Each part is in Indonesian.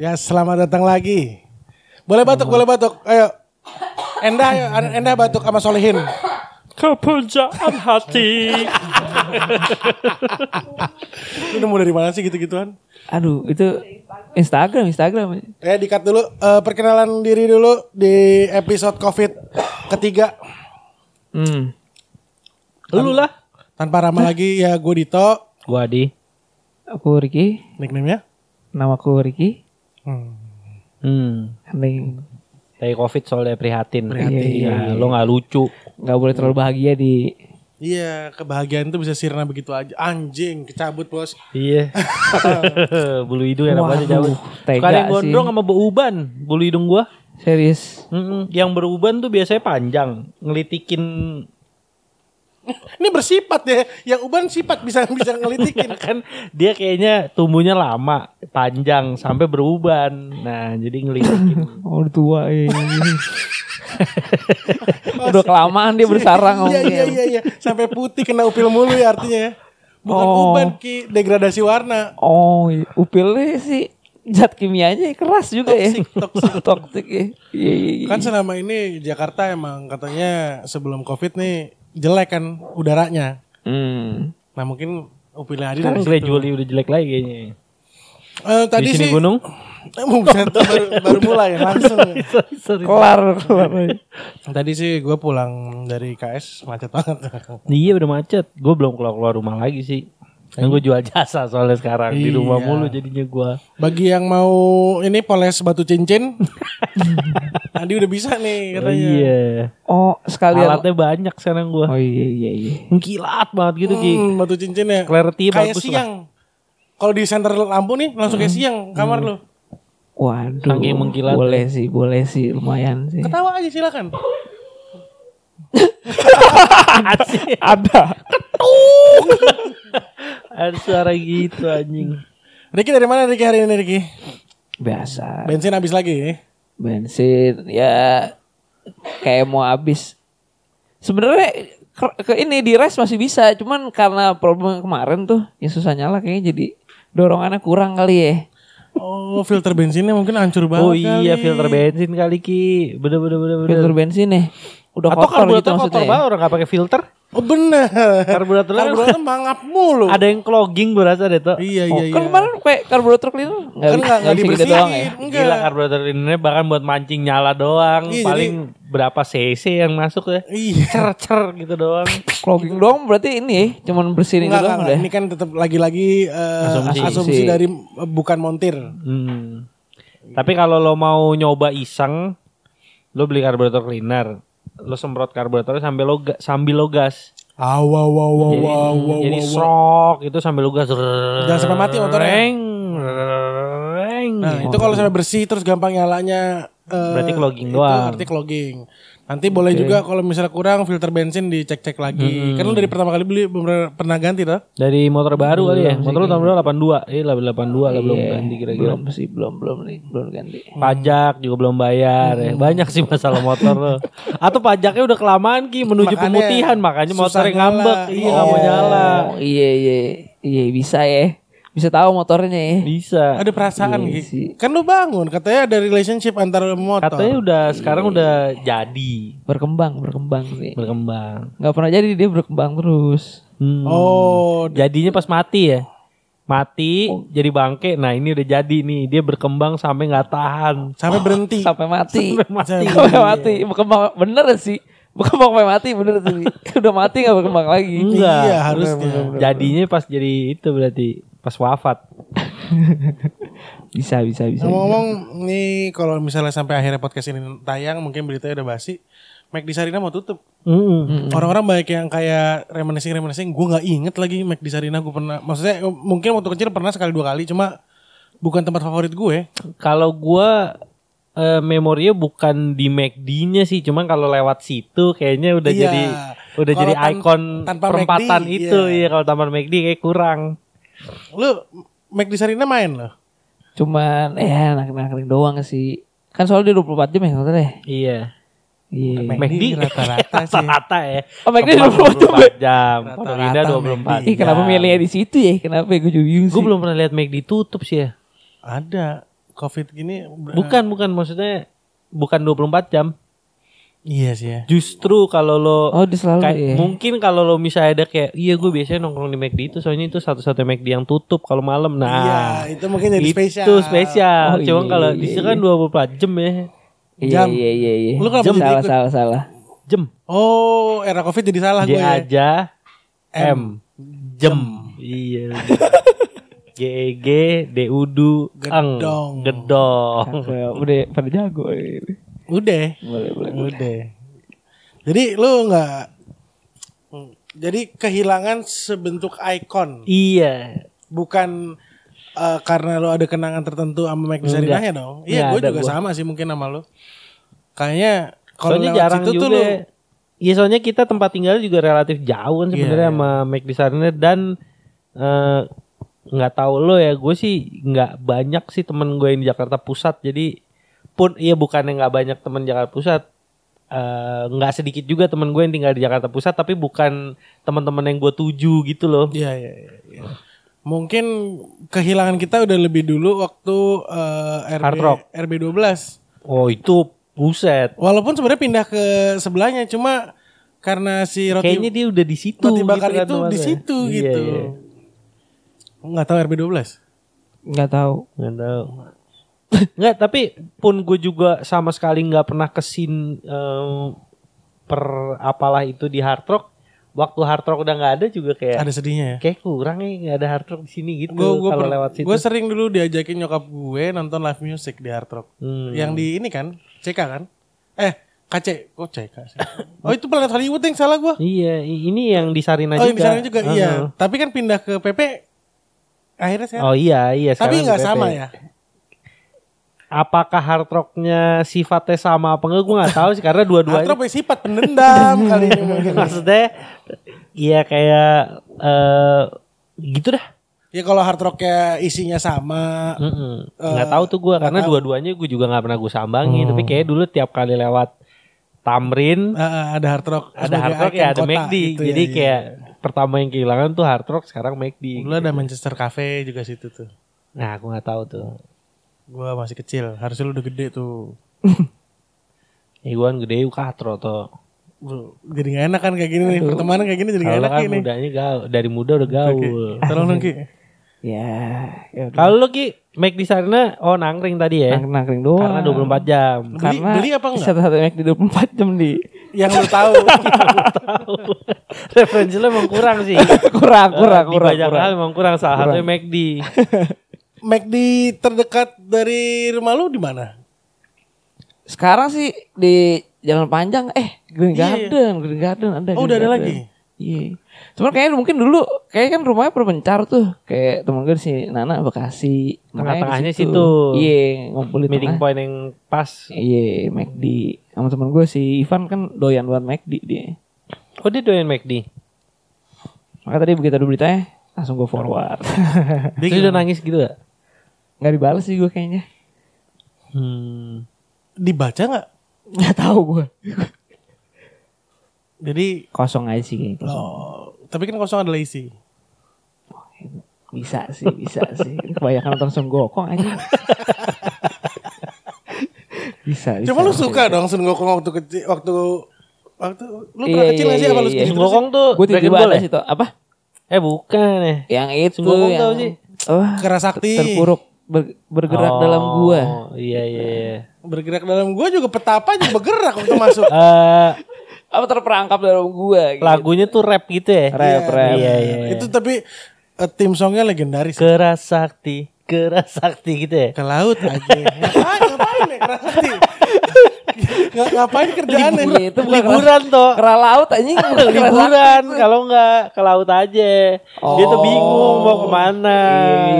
Ya selamat datang lagi. Boleh batuk, boleh batuk. Ayo. Enda, ayo. Enda batuk sama Solihin. Kepujaan hati. Lu nemu dari mana sih gitu-gituan? Aduh, itu Instagram, Instagram. Ya dikat dulu. Eh, perkenalan diri dulu di episode COVID ketiga. Hmm. Lu lah. Tanpa ramah lagi ya gue Dito. Gua Adi. Aku Ricky, Nickname-nya? namaku Ricky. Hmm. Hmm. Nih, Kayak covid soalnya prihatin. Prihatin. Iya, lo gak lucu. nggak boleh terlalu bahagia di Iya, kebahagiaan itu bisa sirna begitu aja. Anjing, kecabut bos. Iya. Bulu hidung enak banget Waduh, cabut. yang sih. gondrong sama beuban. Bulu hidung gua. serius. Mm-mm. Yang beruban tuh biasanya panjang. Ngelitikin Ini bersifat ya. Yang uban sifat bisa bisa ngelitikin. kan dia kayaknya tumbuhnya lama, panjang sampai beruban. Nah, jadi ngelitikin. Oh, udah tua ya. udah kelamaan dia bersarang Iya iya iya iya. Sampai putih kena upil mulu ya artinya ya. Bukan Oh. uban ki degradasi warna. Oh, iya. upilnya sih zat kimianya keras juga Toksik, ya. toksik. Toksik ya. Iya, iya, iya. Kan selama ini Jakarta emang katanya sebelum Covid nih jelek kan udaranya. Hmm. Nah mungkin upilnya Adi Kan gradually udah jelek lagi kayaknya. Eh, tadi Di sini sih gunung. Eh, bukan, baru, baru mulai langsung. Sorry. Kelar, kelar. Tadi sih gue pulang dari KS macet banget. Iya udah macet. Gue belum keluar keluar rumah lagi sih. Kan gue jual jasa soalnya sekarang di rumah Iya. mulu jadinya gue. Bagi yang mau ini poles batu cincin, Adi udah bisa nih katanya. iya. Oh, sekalian. Alatnya banyak sekarang gue. Oh iya iya iya. Kilat banget gitu Ki. Hmm, batu cincin ya. Clarity Kayak bagus siang. Kalau di center lampu nih langsung kayak siang kamar lu. Waduh. Saking mengkilat. Boleh sih, boleh sih, lumayan sih. Ketawa aja silakan. Ada. Ada suara gitu anjing. Ricky dari mana Ricky hari ini Ricky? Biasa. Bensin habis lagi. Bensin ya kayak mau habis. Sebenarnya ke, ke ini di rest masih bisa, cuman karena problem kemarin tuh yang susah nyala kayaknya jadi dorongannya kurang kali ya. Oh, filter bensinnya mungkin hancur banget. Oh iya kali. filter bensin kali Ki. Bener bener bener bener. Filter bensin nih udah Atau kotor gitu karburator kotor maksudnya. banget orang gak pakai filter. Oh bener. Karburatornya Karburator mangap mulu. ada yang clogging berasa deh tuh. Iya Oh, iya iya. kan kemarin kayak karburator cleaner nggak Kan nggak nggak bisa gitu dibersihin. doang ya. Enggak. Gila karburator ini bahkan buat mancing nyala doang. Iya, Paling berapa cc yang masuk ya. Iya. Cer cer gitu doang. Clogging doang berarti ini ya, cuman bersihin itu Enggak, doang enggak. Ini kan tetap lagi-lagi eh, Asumsi. asumsi. dari eh, bukan montir. Hmm. Tapi kalau lo mau nyoba iseng, lo beli karburator cleaner. Lo semprot karburatornya sambil lo sambil lo gas. Ah, wow, wow, wow, Jadi, wow, wow, jadi wow, itu sambil lo gas. Jangan sampai mati motornya. Reng, reng. Nah, itu kalau sampai bersih terus gampang nyalanya eh, Berarti clogging doang. Berarti clogging. Nanti boleh juga kalau misalnya kurang filter bensin dicek-cek lagi. Kan lu dari pertama kali beli belum pernah- ganti toh? Dari motor baru kali ya. Motor lo tahun berapa? 82. Eh, 82 lah belum ganti kira-kira. Belum sih, belum belum nih, belum ganti. Pajak juga belum bayar ya. Banyak sih masalah motor lo. Atau pajaknya udah kelamaan Ki menuju Makanya pemutihan makanya motornya ngambek. Iya, nggak mau Iya. nyala. Oh, iya iya iya bisa ya. Bisa tahu motornya ya. Bisa. Ada perasaan Iya gitu. sih. Kan lu bangun katanya ada relationship antara motor. Katanya udah sekarang udah jadi Berkembang, berkembang sih. berkembang. Nggak pernah jadi dia berkembang terus. Hmm. Oh, Jadinya pas mati ya. Mati jadi bangke. Nah, ini udah jadi nih. Dia berkembang sampai nggak tahan. sampai berhenti. Sampai mati. Mati. Sampai mati. Berkembang bener sih. Berkembang sampai mati bener sih. Udah mati nggak berkembang lagi. Enggak. Iya, harusnya. Jadinya pas jadi itu berarti pas wafat. Bisa bisa bisa. Ngomong-ngomong nih kalau misalnya sampai akhirnya podcast ini tayang mungkin beritanya udah basi. Mac di Sarina mau tutup. Mm. Orang-orang banyak yang kayak reminiscing reminiscing. Gue nggak inget lagi Mac di Sarina gue pernah. Maksudnya mungkin waktu kecil pernah sekali dua kali. Cuma bukan tempat favorit gue. Kalau gua eh, memorinya bukan di McD-nya sih, cuman kalau lewat situ kayaknya udah Iya. jadi udah Kalau jadi tan- ikon perempatan McD, itu iya. ya kalau taman McD kayak kurang. Lu Mac di Sarina main loh. Cuman ya anak-anak doang sih. Kan soalnya dia 24 jam ya katanya. Iya. Iya. McD rata-rata sih. Rata-rata ya. Oh, McD Kemang 24 jam. Rata-rata Pondok Indah 24 Ih, kenapa jam. milihnya di situ ya? Kenapa ya? gue juga bingung Gue belum pernah lihat McD tutup sih ya. Ada. covid gini Bukan, bukan maksudnya bukan 24 jam. Iya sih ya Justru kalau lo Oh, dia selalu kayak- ya. mungkin kalau lo misalnya ada kayak iya gue biasanya nongkrong di McD itu soalnya itu satu-satu McD yang tutup kalau malam. Nah, iya itu mungkin jadi itu spesial spesial. Oh, Cuma iya, kalau iya, di situ iya. kan 24 jam ya. Iya, Jam. iya, iya, iya. Lu kenapa Jam. salah, ikut? salah, salah. Jam. oh era covid jadi salah J gue ya. aja M. Jam. Iya. G E G D U. Gedong. Gedong. Udah pada jago. ini. Udah Boleh, boleh. udah jadi lu nggak Hmm. jadi kehilangan sebentuk ikon Iya. bukan eh, karena lo ada kenangan tertentu sama Mike Enggak. Sarinahnya dong. Iya, gue juga gua. sama sih mungkin sama lo. Kayaknya kalau Soalnya lewat jarang situ juga. tuh lo Iya soalnya kita tempat tinggal juga relatif jauh kan sebenarnya Iya, sama Mac di sana dan eh, nggak tahu lo ya gue sih nggak banyak sih temen gue yang di Jakarta Pusat jadi pun iya bukannya nggak banyak temen Jakarta Pusat eh, nggak sedikit juga temen gue yang tinggal di Jakarta Pusat tapi bukan teman-teman yang gue tuju gitu loh Iya, iya, iya. iya. Mungkin kehilangan kita udah lebih dulu waktu eh, RB Hard Rock. RB 12. oh itu buset Walaupun sebenarnya pindah ke sebelahnya cuma karena si roti kayaknya dia udah di situ roti bakar gitu kan itu di situ Iya, gitu. iya. Nggak tahu RB 12. Nggak tahu. Nggak tahu. Nggak, tapi pun gue juga sama sekali nggak pernah kesin em, per apalah itu di Hard Rock. Waktu Hard Rock udah nggak ada juga kayak Ada sedihnya ya. kayak kurang ya nggak ada Hard Rock di sini gitu Gue lewat situ. gue sering dulu diajakin nyokap gue nonton live music di Hard Rock. Hmm. Yang di ini kan, CK kan? Eh, KC, kok CK sih? Oh itu Planet Hollywood yang salah gue. Iya, ini yang di Sarina Oh juga. yang di sana juga, Uh-huh. iya. Tapi kan pindah ke PP akhirnya sekarang. Oh iya, iya. Tapi nggak sama ya. Apakah Hard Rocknya sifatnya sama apa enggak? Gue nggak tahu sih karena Hard dua-duanya. Rock sifat pendendam kali ini mungkin. Maksudnya, iya kayak eh gitu dah. Ya kalau Hard Rocknya isinya sama. Mm-mm. Eh, nggak tahu tuh gue karena dua-duanya gue juga nggak pernah gue sambangin Hmm. tapi kayak dulu tiap kali lewat Tamrin eh, ada Hard Rock. ada Hard Rock ya ada McD gitu ya, jadi iya. kayak pertama yang kehilangan tuh Hard Rock sekarang McD Dulu ada Manchester Cafe juga situ tuh. nah aku nggak tahu tuh Gua masih kecil, harusnya lu udah gede tuh. ya gue kan gede yuk katro tuh jadi gak enak kan kayak gini nih. Pertemanan kayak gini jadi gak enak kan ini. mudanya gaul dari muda udah gaul Tolong dong Ki. Ya, ya kalau lo ki McD sana oh nangkring tadi ya Nang- nangkring doang. karena 24 jam Beli, Karena beli apa enggak? Satu-satu Mac di 24 jam di Yang lu tahu. referensi lo emang kurang sih kurang, kurang, Di kurang, banyak kurang. hal emang kurang salah satunya McD McD terdekat dari rumah lu di mana? Sekarang sih di Jalan Panjang, eh Green Iya, iya. Garden, Green Garden ada. Oh, Green udah ada Garden. lagi? Iya. Cuman kayaknya mungkin dulu, kayak kan rumahnya perbencar tuh, kayak temen gue si Nana Bekasi. Tengah-tengahnya situ. Iya, ngumpul di meeting tengah. point yang pas Iya, McD. Sama temen gue si Ivan kan doyan banget McD dia. oh dia doyan McD Maka tadi begitu ada beritanya, langsung gue forward. Dia udah nangis gitu gak? Nggak dibalas sih gue kayaknya. Hmm. Dibaca nggak? Nggak tahu gue. Jadi Kosong aja sih kayaknya. kosong. oh, tapi kan kosong adalah isi. Bisa sih, bisa sih. Kebanyakan nonton Sun Gokong aja. bisa, bisa. Cuma lu bisa. suka dong Sun Gokong waktu kecil waktu waktu lu Iya, pernah kecil iya, sih iya, apa lu iya. segitu Sun sih? Gokong tuh Gue tiba-tiba ada ya? situ. Apa? Eh bukan ya. Yang itu Sun Gokong yang tahu sih. oh, Kerasakti. terpuruk ber- bergerak Oh, dalam gua. Iya iya iya. Bergerak dalam gua juga petapa juga bergerak waktu masuk. Eh Apa terperangkap dalam gua gitu. lagunya tuh rap gitu ya. Rap, rap. Iya iya. iya. Itu tapi eh, tim songnya legendaris. Keras sakti, keras sakti gitu ya. Ke laut aja. ngapain ya? Nggak- ngapain kerjaannya? Iya, itu bukan Liburan toh. Kera laut anjing. Liburan kalau enggak ke laut aja. Dia tuh Oh. bingung mau ke mana.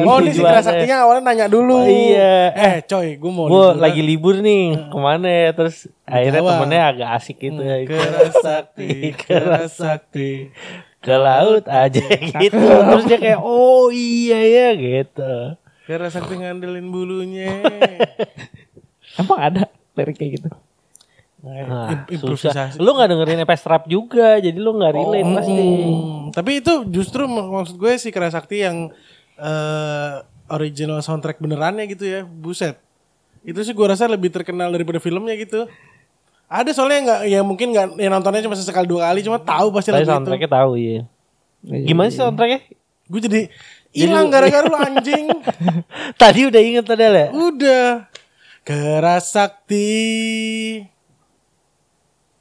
Oh ini si kerasaktinya awalnya nanya dulu. Oh, iya. Eh coy gue mau Gue lagi libur nih ke mana ya terus akhirnya Jawa. temennya agak asik gitu ya Kerasakti, kerasakti. ke laut aja gitu terus dia kayak oh iya ya gitu Kerasakti ngandelin bulunya. Emang ada lirik kayak gitu. Nah, Im- susah. Lu gak dengerin EPS Rap juga, jadi lu gak relate pasti. Hmm, tapi itu justru mak- maksud gue si Kerasakti yang eh, original soundtrack benerannya gitu ya. Buset. Itu sih gue rasa lebih terkenal daripada filmnya gitu. Ada soalnya yang nggak, ya mungkin nggak, yang nontonnya cuma sekali dua kali, cuma tahu pasti lagu itu. soundtracknya tahu iya. Gimana sih soundtracknya? Gue jadi hilang gara-gara lu anjing. Tadi udah inget padahal ya? Udah. Keras sakti.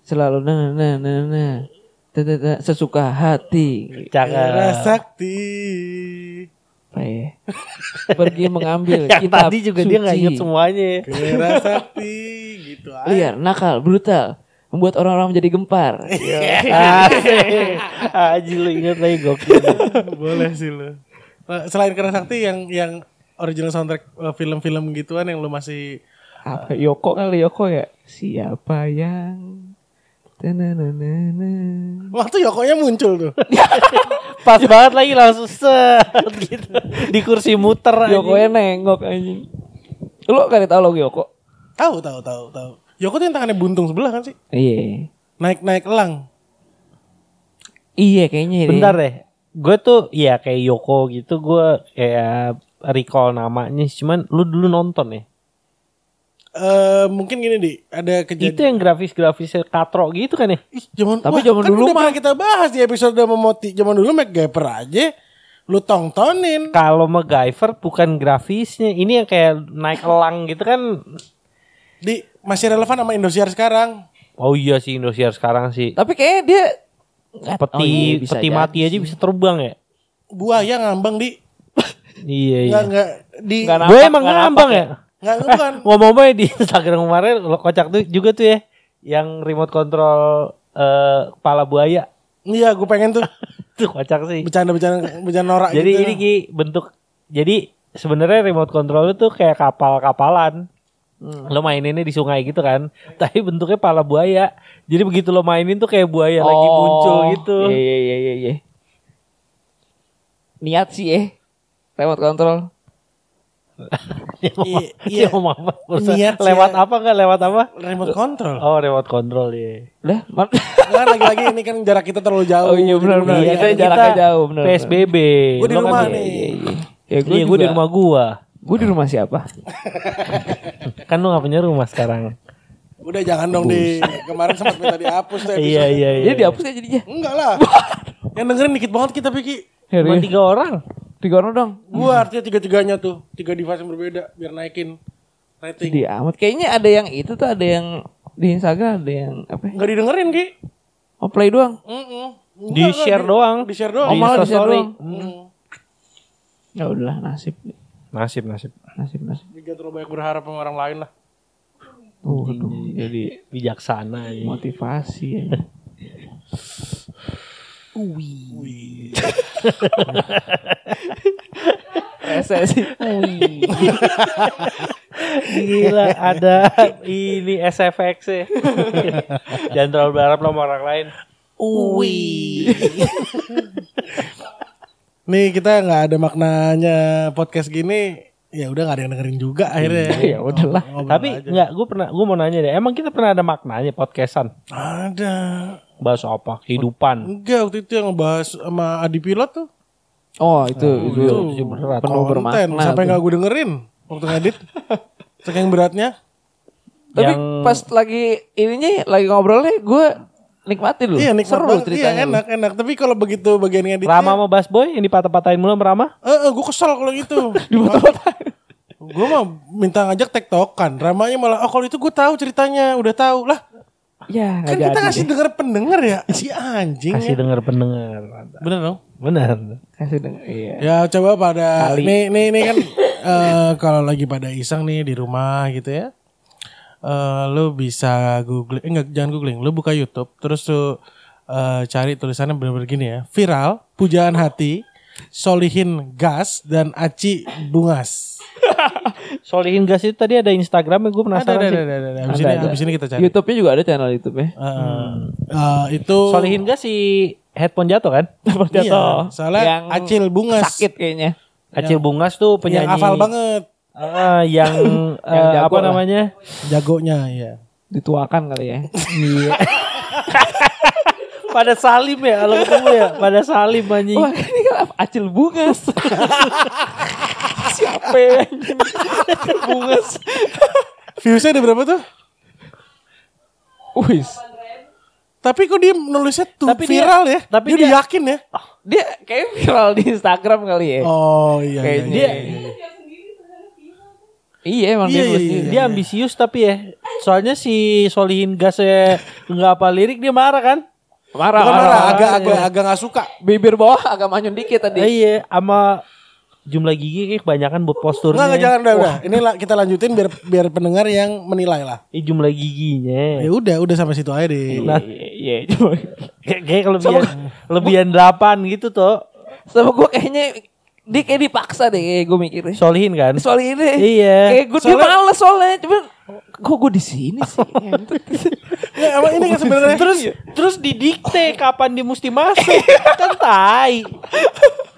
Selalu na na na na. Sesuka hati. Keras sakti. Apa ya? Pergi mengambil Yang kitab tadi juga dia nggak suci. inget semuanya ya. Keras sakti. Gitu aja. Liar, nakal, brutal. Membuat orang-orang menjadi gempar. Asik. Aji lu inget lagi gokil. Boleh sih lu. Selain keras sakti yang yang original soundtrack eh, film-film gituan yang lu masih Apa Yoko kali Yoko ya? Siapa yang Tananana. waktu Yokonya muncul tuh. Pas banget lagi langsung set gitu. Di kursi muter aja. Yoko nengok anjing. Lu kali tahu lagu Yoko? tahu tahu tahu tahu. Yoko tuh yang tangannya buntung sebelah kan sih? Iya. Naik-naik elang. Iya kayaknya. Bentar deh. Gue tuh ya kayak Yoko gitu gue kayak recall namanya cuman lu dulu nonton ya. Eh mungkin gini di ada kejadian. Itu yang grafis-grafisnya katro gitu kan ya? Ih, zaman, Tapi wah, zaman kan dulu udah mah- kita bahas di episode memoti. Zaman dulu MacGyver aja lu tongtonin. Kalau MacGyver bukan grafisnya, ini yang kayak naik elang gitu kan. Di masih relevan sama Indosiar sekarang. Oh iya sih Indosiar sekarang sih. Tapi kayaknya dia nggak- Peti oh iya, bisa peti jadi mati aja sih. bisa terbang ya? Buaya ngambang di Iya iya. Enggak enggak di Nggak Gue emang nggak ngambang nampak ya? Enggak bukan. Ngomong-ngomong di Instagram kemarin lo kocak tuh juga tuh ya yang remote control eh, kepala buaya. Iya, gue pengen tuh Tuh kocak sih. bercanda-bercanda bercanda norak Jadi gitu. ini Ki bentuk jadi sebenarnya remote control itu kayak kapal-kapalan. Lo maininnya di sungai gitu kan. Tapi bentuknya kepala buaya. Jadi begitu lo mainin tuh kayak buaya lagi Oh, muncul gitu. Iya iya iya iya. Niat sih eh. Remote control. Iya, iya. ngomong apa? Niat lewat ya. apa enggak lewat apa? remote control. Oh, remote control ya. Udah, man- Kan lagi-lagi ini kan jarak kita terlalu jauh. Oh iya benar benar. Iya, Kita kan jaraknya kita jauh benar. PSBB. Gua di Lo kan rumah di- nih. Iya iya. Ya gue Iya, gue di rumah gua. Gue di rumah siapa? Kan lu gak punya rumah sekarang. Udah jangan dong di kemarin sempat minta dihapus tuh Iya, iya, iya. Jadi dihapus ya jadinya. Enggak lah. Yang dengerin dikit banget kita Piki. Cuma tiga orang. Tiga orang dong. Gua artinya tiga-tiganya tuh, tiga device yang berbeda biar naikin rating. Di amat. Kayaknya ada yang itu tuh ada yang di Instagram ada yang apa? ya? Enggak didengerin, Ki. Oh play doang. Mm-mm. Di Enggak, share enggak, doang. Di share doang. Oh malah di share doang. Hmm. Ya udahlah nasib. Nasib, nasib. Nasib nasib. Jangan terlalu banyak berharap sama orang lain lah. Waduh, jadi Bijaksana ya. motivasi ya. Wih. Sih. Gila ada ini SFX ya. Jangan terlalu berharap sama orang lain. Wih. Nih kita nggak ada maknanya podcast gini, ya udah nggak ada yang dengerin juga akhirnya. Ya udahlah. Tapi aja. enggak, gue pernah, gue mau nanya deh. Emang kita pernah ada maknanya podcastan? ada. Bahas apa? Kehidupan. Enggak waktu itu yang ngebahas sama Adi Pilot tuh. Oh itu itu, itu sih berat. penuh Konten bermakna. sampai nggak gue dengerin waktu ngedit. Saking beratnya. Tapi Yang- pas lagi ininya lagi ngobrolnya gue nikmatin loh. Iya nikmat Seru banget. Iya ceritanya. enak enak. Tapi kalau begitu bagian ngedit. Rama sama Bass Boy yang dipatah-patahin mulu sama Rama? Eh, gue kesel kalau gitu. gue mah minta ngajak tektokan. Ramanya malah, oh kalau itu gue tahu ceritanya, udah tahu lah. Ya Kan kita jadi ngasih deh. denger pendengar ya, si anjing. Kasih ya. denger pendengar. Bener dong. Benar. Kasih denger. Iya. Ya coba pada Kali. nih nih nih kan eh, kalau lagi pada iseng nih di rumah gitu ya. eh lu bisa googling, eh, enggak jangan googling, lu buka YouTube terus lu eh, cari tulisannya bener-bener gini ya. Viral, pujaan hati, Solihin Gas dan Aci Bungas. Solihin Gas itu tadi ada Instagramnya gue Ada penasaran ada sih. ada ada. ada. Abis Ada, ini ada. abis ini kita cari. YouTube-nya juga ada channel YouTube ya. Eh, eh, itu Solihin Gas si headphone jatuh kan? Iya, soalnya Yang Acil Bungas. Sakit kayaknya. Acil Bungas tuh Yang penyanyi. hafal banget Ah, yang, Yang eh, jago apa lah. namanya? jagonya ya. Dituakan kali ya. Iya. Pada salim ya kalau ketemu ya, pada salim anjing. Wah ini kan? Acil Bungas. Siapa anjing. Bungas. Viewsnya ada berapa tuh? Wis. Tapi kok dia nulisnya tuh Tapi dia- viral ya? tapi dia, dia- yakin ya? Dia kayak viral di Instagram kali ya. Oh iya. Kayak iya, dia- iya, iya. Iya emang Iya, dia iya, buat iya. dia. Dia ambisius tapi ya. Soalnya si Solihin gasnya nggak apa lirik dia marah kan? Marah, Bukan marah, marah. agak agak agak nggak suka. Bibir bawah agak manyun dikit tadi. Iya, sama jumlah gigi kayak kebanyakan buat posturnya. Enggak, enggak jangan udah, udah. Ini lah, kita lanjutin biar biar pendengar yang menilai lah. Eh, jumlah giginya. Ya udah, udah sampai situ aja deh. Nah, Iya, iya, cuma kayak, kayak kelebihan lebihan 8 gitu tuh. sama gue kayaknya dia kayak dipaksa deh kayak gue mikirnya. Solihin kan? Soal ini. Iya. Kayak gue dia Soalnya- males soalnya, cuman kok gue di sini sih. Ya, emang ini kan sebenarnya Terus terus didikte kapan dia mesti masuk. kan tai.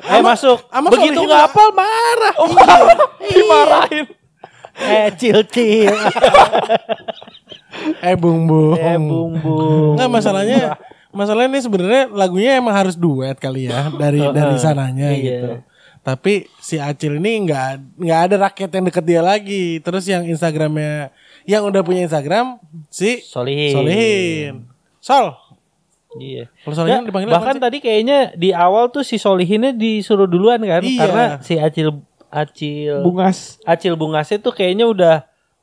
Ayo masuk. ama Begitu Solihin nggak nggak- hafal marah. Oh, Dimarahin. eh cil cil. eh bung bung. eh bung bung. Enggak masalahnya masalahnya ini sebenarnya lagunya emang harus duet kali ya dari dari sananya Iya. gitu. Tapi si Acil ini nggak nggak ada rakyat yang deket dia lagi. Terus yang Instagramnya yang udah punya Instagram si Solihin. Solihin. Sol. Iya. Kalau Solihin Ya, dipanggil bahkan tadi kayaknya di awal tuh si Solihinnya disuruh duluan kan Iya. karena si Acil Acil Bungas. Acil Bungasnya tuh kayaknya udah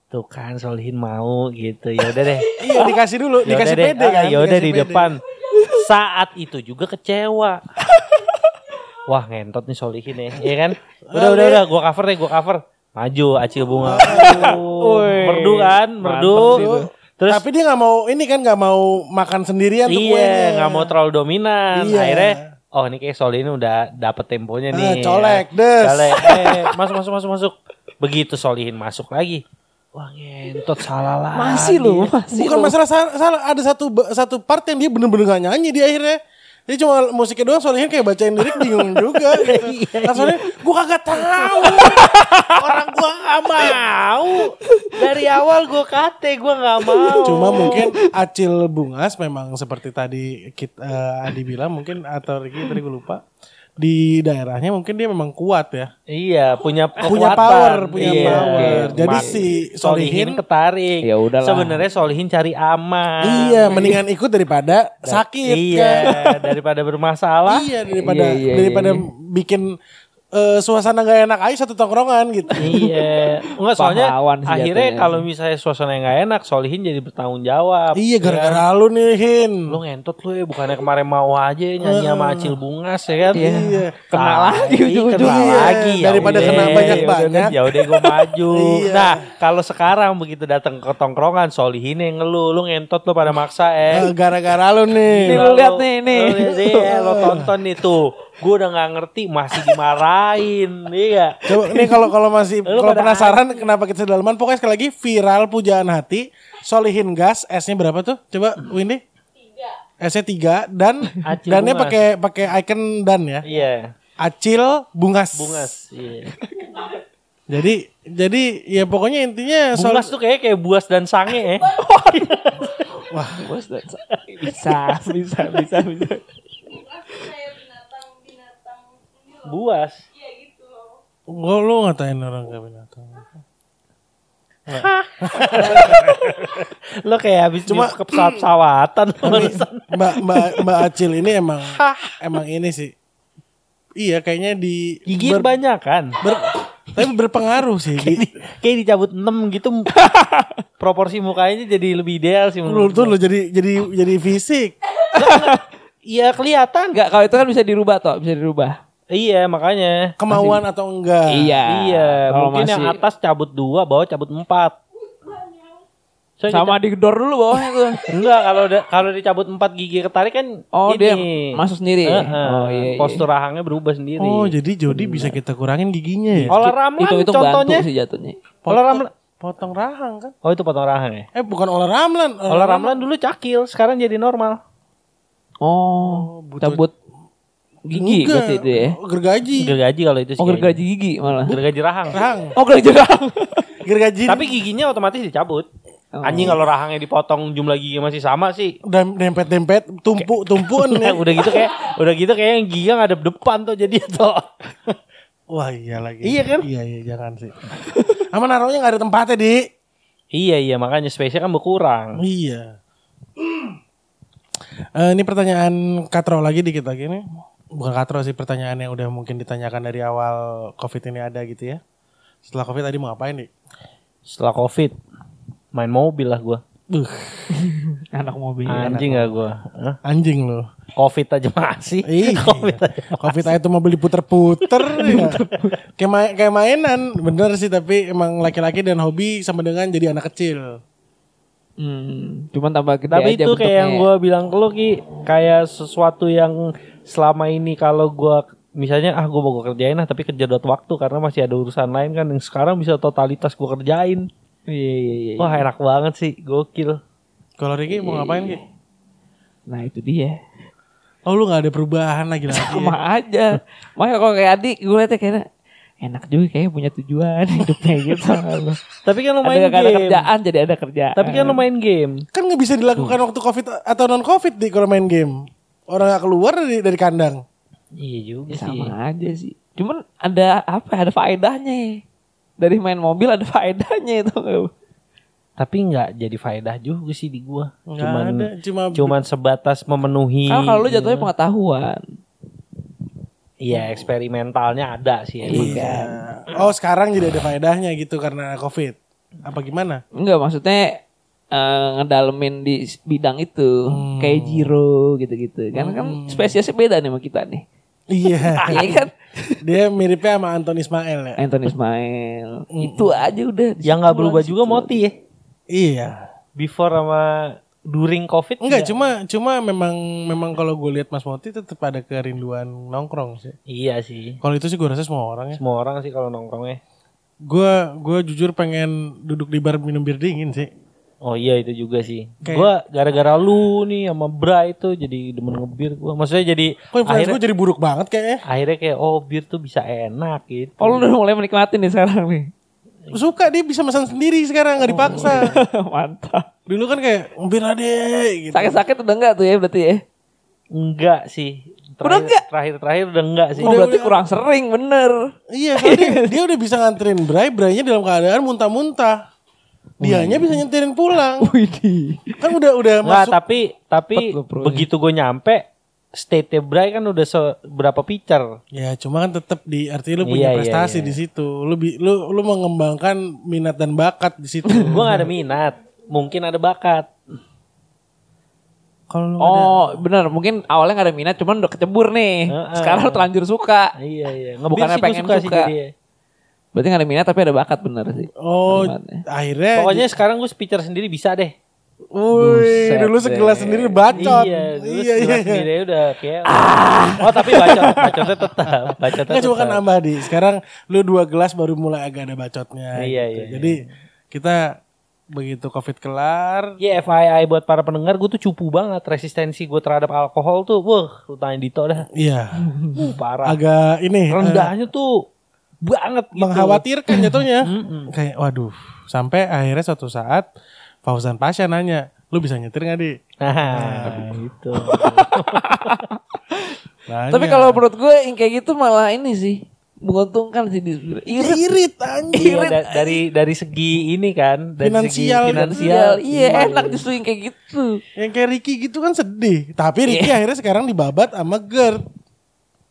tuh kan Solihin mau gitu ya udah deh. Iya dikasih dulu, Ya dikasih deh, pede ah, kan. ya udah di depan. Saat itu juga kecewa. Wah ngentot nih Solihin ya, iya kan? Udah udah udah, gua cover deh, gua cover. Maju Acil Bunga. Merdu kan, merdu. Terus Tapi dia nggak mau ini kan nggak mau makan sendirian tuh kuenya. Iya, nggak mau terlalu dominan. Iya. Akhirnya, oh ini kayak Solihin udah dapet temponya Ah, nih. colek, des. Colek, eh, masuk masuk masuk masuk. Begitu Solihin masuk lagi. Wah ngentot salah lagi. Masih lu, masih Bukan lu. masalah salah, salah, ada satu satu part yang dia bener-bener gak nyanyi di akhirnya. Dia cuma musiknya doang soalnya kayak bacain lirik bingung juga gitu. Soalnya gue kagak tahu. Orang gua gak mau. Dari awal gua kate, gua gak mau. Cuma mungkin Acil Bungas memang seperti tadi kita eh, Adi bilang mungkin atau Ricky tadi gue lupa di daerahnya mungkin dia memang kuat ya. Iya, punya Punya kekuatan. power, punya Iya. power. Jadi si Solihin Solihin ketarik. Ya udahlah. Sebenarnya Solihin cari aman. iya, mendingan ikut daripada sakit Iya, kan. daripada bermasalah. Iya daripada Iya, iya, daripada iya. bikin eh, suasana gak enak aja satu tongkrongan gitu. Iya, enggak soalnya akhirnya kalau misalnya suasana yang nggak enak, Solihin jadi bertanggung jawab. iya gara-gara lu nih Hin. Lu ngentot lu ya, bukannya kemarin mau aja nyanyi sama Acil Bungas ya kan? Iya. Kena Tai, lagi ujung-ujungnya. Kena Iya, lagi. ya daripada udah. kena banyak-banyak. Ya udah gue maju. Iya. Nah, kalau sekarang begitu datang ke tongkrongan, Solihin yang ngeluh, lu ngentot lu pada maksa Eh, eh. gara-gara lu nih. Nih, lu lihat nih, nih. Lu lihat nih, lo tonton nih tuh. Gue udah nggak ngerti, masih dimarahin, iya. Coba nih kalau kalau masih kalau penasaran kenapa kita sedalaman pokoknya sekali lagi viral pujaan hati Solihin gas S-nya berapa tuh? Coba Windy. S-nya 3 dan Acil dannya pakai pakai icon dan ya. Iya, Acil Bungas. bungas. Iya. Jadi jadi ya pokoknya intinya Sol- Bungas tuh kayak kayak buas dan sange ya. Bos, bisa, bisa, bisa, bisa. Buas. Gua lu ngatain orang kayak binatang. Lo kayak habis Cuma- ke pesawat-pesawatan barusan. Mbak Mbak Mbak Acil ini emang emang ini sih. Iya kayaknya di Gigi ber- banyak kan. ber- tapi berpengaruh sih. Di, Kayak dicabut 6 gitu. proporsi mukanya jadi lebih ideal sih menurut tuh lu jadi jadi jadi fisik. Iya kelihatan. Enggak, kalau itu kan bisa dirubah toh, bisa dirubah. Iya makanya. Kemauan atau enggak? Iya. Iya, kalau mungkin yang masih- atas cabut dua, bawah cabut empat. So, Sama digedor dulu bawahnya tuh. enggak kalau kalau dicabut empat gigi ketarik kan Oh, ini. dia masuk sendiri. Heeh. Oh, iya, iya. Postur rahangnya berubah sendiri. Oh jadi Jody bisa kita kurangin giginya ya? Olah ramlan itu itu contohnya. sih jatuhnya. Olah ramlan. Potong rahang kan? Oh itu potong rahang ya. Eh bukan olah ramlan. Olah ramlan dulu cakil, sekarang jadi normal. Oh, butuh- cabut gigi Enggak. berarti itu ya. Gergaji. Gergaji kalau itu sih. Oh, kayaknya. gergaji gigi malah. Gergaji rahang. Rahang. Oh, gergaji rahang. Gergaji. Tapi giginya otomatis dicabut. Oh. Anjing kalau rahangnya dipotong jumlah gigi masih sama sih. udah dempet-dempet, tumpuk-tumpuan ya. udah gitu kayak udah gitu kayak yang gigi ngadep depan tuh jadi tuh. Wah iya lagi. Iya kan? Iya iya jangan sih. Sama naruhnya nggak ada tempatnya di. Iya iya makanya space-nya kan berkurang. Iya. Eh, ini pertanyaan katro lagi dikit lagi nih. Bukan katro sih pertanyaan yang udah mungkin ditanyakan dari awal covid ini ada gitu ya. Setelah covid tadi mau ngapain nih? Setelah covid main mobil lah gua. Buh, Anak mobil. Anjing gak gua. Hah? anjing loh. Covid aja masih. Iya. Covid aja. Covid aja tuh mobil diputer-puter ya. kayak mainan bener sih tapi emang laki-laki dan hobi sama dengan jadi anak kecil. Hmm, cuman tambah gede Tapi aja itu kayak yang gue bilang ke lo Ki Kayak sesuatu yang selama ini kalau gua Misalnya ah gue mau gue kerjain lah Tapi kejedot waktu karena masih ada urusan lain kan Yang sekarang bisa totalitas gue kerjain Iya, iya, iya. Wah enak banget sih Gokil Kalau Ricky mau ngapain Ki? Nah itu dia. Oh lu gak ada perubahan lagi lagi. Sama aja. Makanya kalau kayak adik gue liatnya kayaknya enak juga kayaknya punya tujuan hidupnya gitu. Tapi kan lo ada, main gak ada game kerjaan jadi ada kerjaan. Tapi kan lo main game Kan nggak bisa dilakukan waktu covid atau non covid di kalau main game. Orang gak keluar dari dari kandang. Iya juga Ya, sih sama aja sih. Cuman ada apa? ya, Ada faedahnya. ya. Dari main mobil ada faedahnya itu. Tapi nggak jadi faedah juga sih di gua Nggak Cuman ada, cuma Cuman sebatas memenuhi Kalau kalau lu jatuhnya pengetahuan. Iya eksperimentalnya ada sih emang. Iya. Oh sekarang jadi ada faedahnya gitu karena covid. Apa gimana? Enggak maksudnya eh, ngedalemin di bidang itu kayak Jiro gitu-gitu. Kan kan spesiesnya beda nih sama kita nih. Iya. Iya kan? Dia miripnya sama Anton Ismail ya. Anthony Ismail. Itu aja udah. Yang nggak berubah juga Moti ya Iya. Before sama during covid Enggak, juga. cuma cuma memang memang kalau gue lihat Mas Moti tetap ada kerinduan nongkrong sih. Iya sih Kalau itu sih gue rasa semua orang ya. Semua orang sih kalau nongkrongnya Gue gue jujur pengen duduk di bar minum bir dingin sih. Oh iya itu juga sih. Kayak- Gua gara-gara lu nih sama Bra itu jadi demen ngebir gua. Maksudnya jadi Kok akhirnya gue jadi buruk banget kayaknya. akhirnya kayak oh bir tuh bisa enak gitu. Oh lu udah mulai menikmati nih sekarang nih. Suka dia bisa pesan sendiri sekarang nggak dipaksa. Mantap. Dulu kan kayak bir deh gitu. Sakit-sakit udah enggak tuh ya berarti ya? Enggak sih. Udah enggak? Terakhir terakhir udah enggak sih. Oh berarti kurang sering bener. Iya, soalnya dia, dia udah bisa nganterin Bray, Braynya dalam keadaan muntah-muntah. Dianya bisa nyenterin pulang. Widih. Kan udah udah masuk. tapi tapi begitu gue nyampe state Bray kan udah seberapa pitcher. Ya, cuma kan tetap di artinya lu punya Iya, iya, prestasi iya. di situ. Lu lu lu mengembangkan minat dan bakat di situ. Gue gak ada minat. Mungkin ada bakat. Kalau lu nggak ada Oh bener mungkin awalnya gak ada minat cuman udah kecebur nih. Heeh. Sekarang terlanjur suka. Iya iya. Sih gua pengen suka, sih suka. jadi. Berarti gak ada minat tapi ada bakat bener sih. Oh, Kalimatnya. akhirnya Pokoknya sekarang gue speaker sendiri bisa deh. Wih, dulu segelas deh. sendiri bacot. Iya, dulu iya, segelas iya. sendiri udah kayak. Oh tapi bacot, bacotnya tetap, bacotnya Nggak cuma kan nambah di. Sekarang lu dua gelas baru mulai agak ada bacotnya. Iya, gitu. iya, Jadi kita begitu covid kelar, Ya FYI buat para pendengar gue tuh cupu banget resistensi gue terhadap alkohol tuh. Wah, lu tanya Dito dah. iya, Uh, parah. agak ini eh, Rendahnya tuh banget gitu. mengkhawatirkan jatuhnya. Mm-mm. Kayak waduh, sampai akhirnya suatu saat Fauzan Pasha nanya, lu bisa nyetir nggak di? Nah, gitu. Tapi kalau menurut gue yang kayak gitu malah ini sih menguntungkan sih di irit irit anjir. Iya, da- dari dari segi ini kan, dari Finansial. segi finansial. finansial. Iya enak justru yang kayak gitu. Yang kayak Ricky gitu kan sedih. Tapi Ricky Iya. akhirnya sekarang dibabat sama Gert.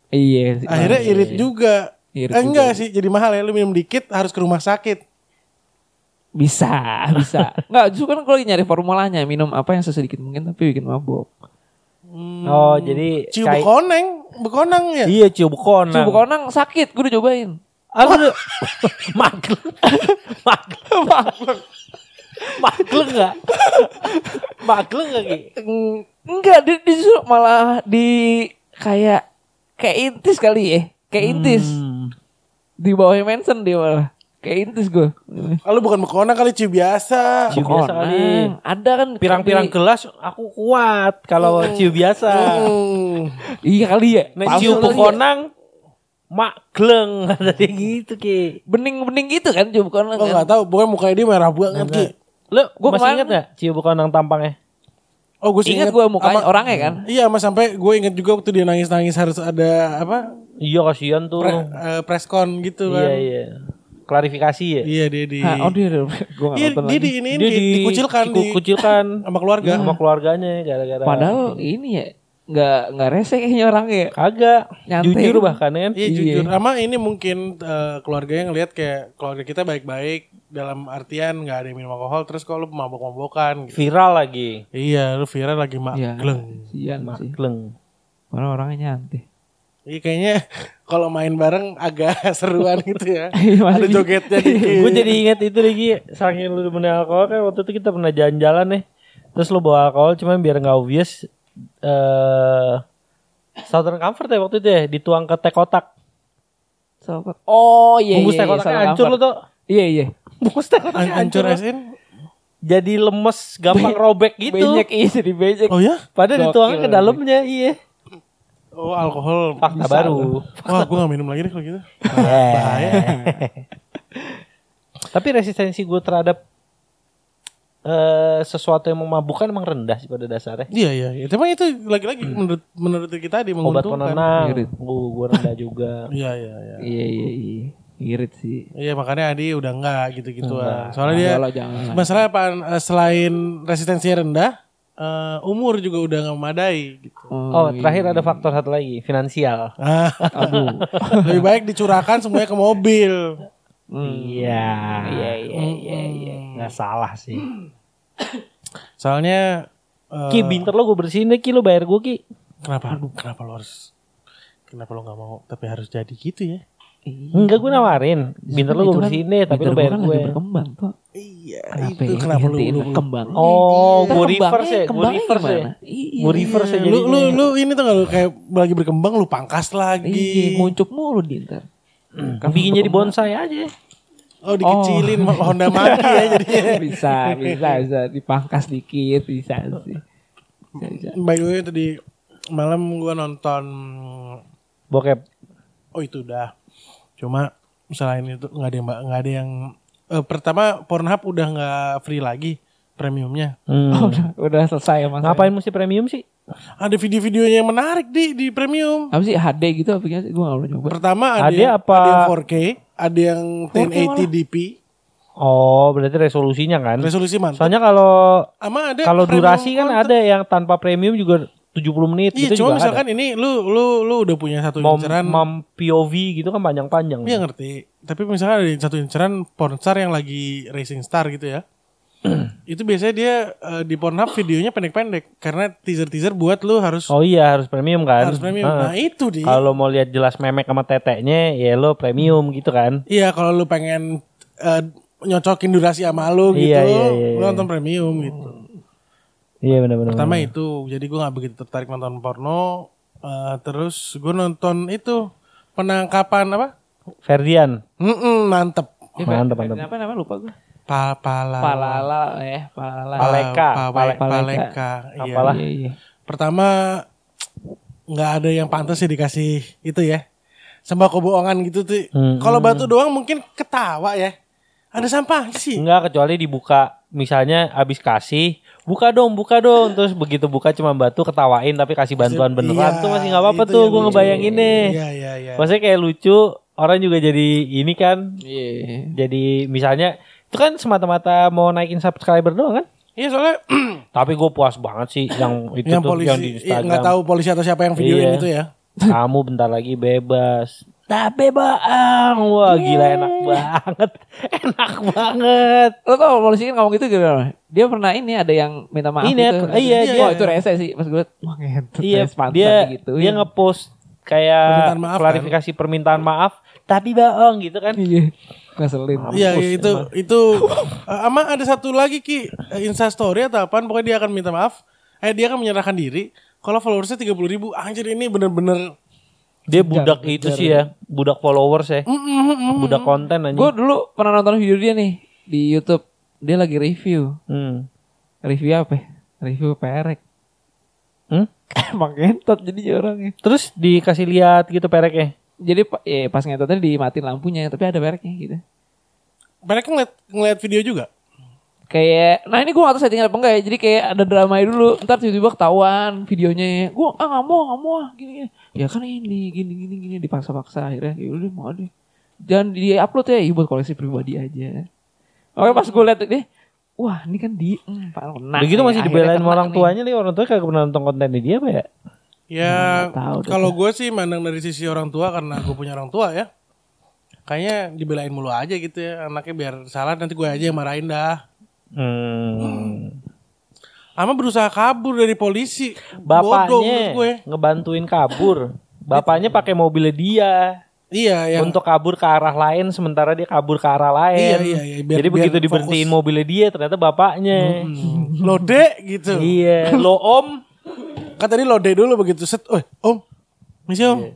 Iya. sih. Akhirnya irit juga. Irit Eh, enggak sih, jadi mahal ya. Lu minum dikit harus ke rumah sakit. Bisa, bisa. Enggak, justru kan kalau nyari formulanya minum apa yang sesedikit mungkin tapi bikin mabuk. Oh, jadi Cium bekoneng, bekonang ya. Iya, cium konang. Coba konang sakit, gue udah cobain. Aku udah magleng. magleng. Magleng. Magleng enggak? Magleng enggak, Ki? Enggak, dia, justru malah di kayak kayak intis kali ya. Kayak intis. Hmm. Di bawahnya Manson dia malah. Kayak intis gue. Ah, lu bukan bekonang kali cium biasa. Cium biasa kali. Ada kan Pirang-pirang gelas aku kuat kalau cium biasa. Hmm. Iya kali ya. Nek Palsu kali ya. konang magleng tadi gitu, Ki. Bening-bening gitu kan cium konang. Oh kan. nggak tahu, pokoknya mukanya dia merah banget Ki. Lu Gua masih inget gak cium konang tampangnya? Oh gue Ingat gue mukanya orangnya kan. Iya, mas sampai gue inget juga waktu dia nangis-nangis harus ada apa Iya kasihan tuh. Pre, eh, preskon gitu iya kan. iya. Klarifikasi ya. Iya dia di Hah, oh dia, dia gue Iya, nonton dia lagi. di ini Dia di, dikucilkan di dikucilkan sama keluarga. sama keluarganya gara-gara. Padahal ini ya nggak nggak rese kayaknya orangnya. kagak Nyantai. jujur bahkan kan. Iya jujur. Sama ini mungkin eh, keluarganya ngelihat kayak keluarga kita baik-baik dalam artian nggak ada yang minum alkohol terus kalau lu mabok-mabokan gitu. Viral lagi. Iya, lu viral lagi mak Iya. gleng. Sian sih. Makleng. Padahal orangnya nyantai. Iya kayaknya kalau main bareng agak seruan gitu ya. Iya, ada jogetnya dikit. gue jadi inget itu lagi saking lu demen alkohol kan waktu itu kita pernah jalan-jalan nih terus lu bawa alkohol cuman biar nggak obvious eh Southern Comfort ya waktu itu ya dituang ke teh kotak. Oh iya bungkus iya. teh iya, kotaknya salah hancur lu tuh Iya iya. bungkus teh kotaknya An- hancur hancur asin. jadi lemes gampang robek gitu Banyak iya jadi banyak. Oh ya? padahal dituangnya ke dalamnya iya Oh alkohol. fakta baru Wah, gue gak minum lagi deh kalau gitu. bahaya tapi resistensi gue terhadap eh sesuatu yang memabukkan emang rendah sih pada dasarnya Iya iya. iya. Tapi itu lagi-lagi menurut menurut kita di obat menguntungkan. penenang Irit. gue gue rendah juga Iya iya iya. Iya iya iya. Irit sih. Iya makanya Adi udah enggak gitu-gituan. Enggak. Soalnya dia jangan. masalah apaan Eh, selain resistensinya rendah, eh, umur juga udah nggak memadai gitu. Oh, terakhir ada faktor satu lagi, finansial. Ah, Aduh. lebih baik dicurahkan semuanya ke mobil. Iya. Iya iya iya iya. Nggak salah sih. Soalnya eh, Ki, binter lo gue bersihin deh, Ki, lo bayar gue, Ki. kenapa kenapa lo harus kenapa lo nggak mau tapi harus jadi gitu ya? Enggak, gue nawarin. Binter lo gue bersihin deh, tapi lo bayar kan gue. lagi berkembang tuh. Iya, Kenapa itu ya? kenapa lu lu, berkembang? Oh, Ntar gue kembangnya- reverse ya, gue reverse ya. Iya. Gue reverse ya lu, lu, lu ini tuh kalau kayak lagi berkembang lu pangkas lagi. Iya, nguncup mulu dia ntar. Bikin jadi bonsai aja. Oh dikecilin Honda Maki ya jadinya. bisa, bisa, bisa dipangkas dikit, bisa sih. Bisa, bisa. By the way tadi malam gua nonton Bokep. oh itu udah. Cuma selain itu nggak ada yang nggak ada yang eh, pertama Pornhub udah nggak free lagi premiumnya. Hmm. Oh, udah, udah selesai mas. Ngapain mesti premium sih? Ada video-videonya yang menarik di di premium. Apa sih HD gitu apa sih? Gak pernah nyoba. Pertama ada, Ada yang, apa? ada yang 4K, ada yang 4K 1080dp, Oh, berarti resolusinya kan? resolusi mantap. Soalnya kalau Sama ada kalau durasi kan content. ada yang tanpa premium juga 70 menit Iya, gitu cuma juga misalkan ini lu lu lu udah punya satu ada. Mom, inceran, mom POV gitu kan panjang-panjang. iya ngerti. Tapi misalkan ada satu inceran pornstar yang lagi racing star gitu ya. itu biasanya dia eh, di Pornhub videonya pendek-pendek karena teaser-teaser buat lu harus Oh iya harus premium kan? harus premium. Heeh. Nah, itu dia. Kalau mau lihat jelas memek sama teteknya ya lo premium gitu kan. Iya, kalau lu pengen eh, nyocokin durasi sama lu gitu, Iya, iya, iya, lu iya. nonton premium gitu. Iya benar-benar. Pertama itu, jadi gue nggak begitu tertarik nonton porno. Eh, terus gue nonton itu penangkapan apa? Ferdian. Mm-mm, mantep. Mantap mantap. Apa namanya lupa gue. Pa pala. Palala eh palala. Pa- Paleka, pa- pale- paleka. Iya. Apalah. Iya iya. Pertama nggak ada yang pantas sih dikasih itu ya. Sembako bohongan gitu tuh. Hmm. Kalau batu doang mungkin ketawa ya. Ada sampah sih. Enggak kecuali dibuka misalnya abis kasih buka dong buka dong terus begitu buka cuma batu ketawain tapi kasih bantuan beneran Iya, tuh masih nggak apa-apa tuh gue ngebayangin nih Iya iya iya. maksudnya kayak lucu orang juga jadi ini kan Iya. jadi misalnya itu kan semata-mata mau naikin subscriber doang kan Iya soalnya tapi gue puas banget sih yang itu yang tuh polisi yang di iya, Instagram nggak tahu polisi atau siapa yang videoin Iya. itu ya. kamu bentar lagi bebas tapi bang wah gila enak banget enak banget Lo tau polisi kan ngomong gitu gimana? Dia pernah ini ada yang minta maaf Ini, gitu. iya, oh, dia- itu rese sih. Pas gue wah ngentot. Iya, pantesan dia gitu. dia ngepost kayak Permintaan maaf, kan? klarifikasi permintaan maaf, tapi bohong gitu kan. Iya. Ngeselin. Iya iya, itu itu Eh, ama ada satu lagi ki eh, Insta story atau apaan pokoknya dia akan minta maaf. Eh dia akan menyerahkan diri. Kalau followersnya tiga puluh ribu, anjir ini bener-bener Dia budak itu sih ya, budak followers ya, budak konten aja. Gue dulu pernah nonton video dia nih di YouTube. Dia lagi review. Hmm. Review apa? ya? Review perek. Hmm? Emang ngentot jadi orangnya. Terus dikasih lihat gitu pereknya. Jadi pa- eh, pas ngentotnya dimatiin lampunya, tapi ada pereknya gitu. mereka ngeliat, ngeliat video juga. kayak nah ini gue gak tahu settingnya apa enggak ya jadi kayak ada drama dulu ntar tiba-tiba ketahuan videonya gue ah nggak mau nggak mau ah gini, gini ya kan ini gini gini gini dipaksa-paksa akhirnya ya udah mau deh jangan di upload ya ya buat koleksi pribadi aja oke pas gue liat deh wah ini kan di hmm, Pak Begitu masih dibelain sama orang tuanya nih orang tua kagak pernah nonton kontennya dia apa ya? Ya deh. kalau gue sih mandang dari sisi orang tua karena gue punya orang tua ya. Kayaknya dibelain mulu aja gitu ya anaknya biar salah nanti gue aja yang marahin dah. Hmm. Ama berusaha kabur dari polisi. Bapaknya gue. ngebantuin kabur. Bapaknya pakai mobilnya dia Iya yang untuk kabur ke arah lain sementara dia kabur ke arah lain. Iya, iya, iya. Biar- Jadi biar begitu diberhentiin mobilnya dia ternyata bapaknya. Hmm. lode gitu. Iya, lo om. Kan tadi lode dulu begitu set. Oh, om. Misi om. Iya.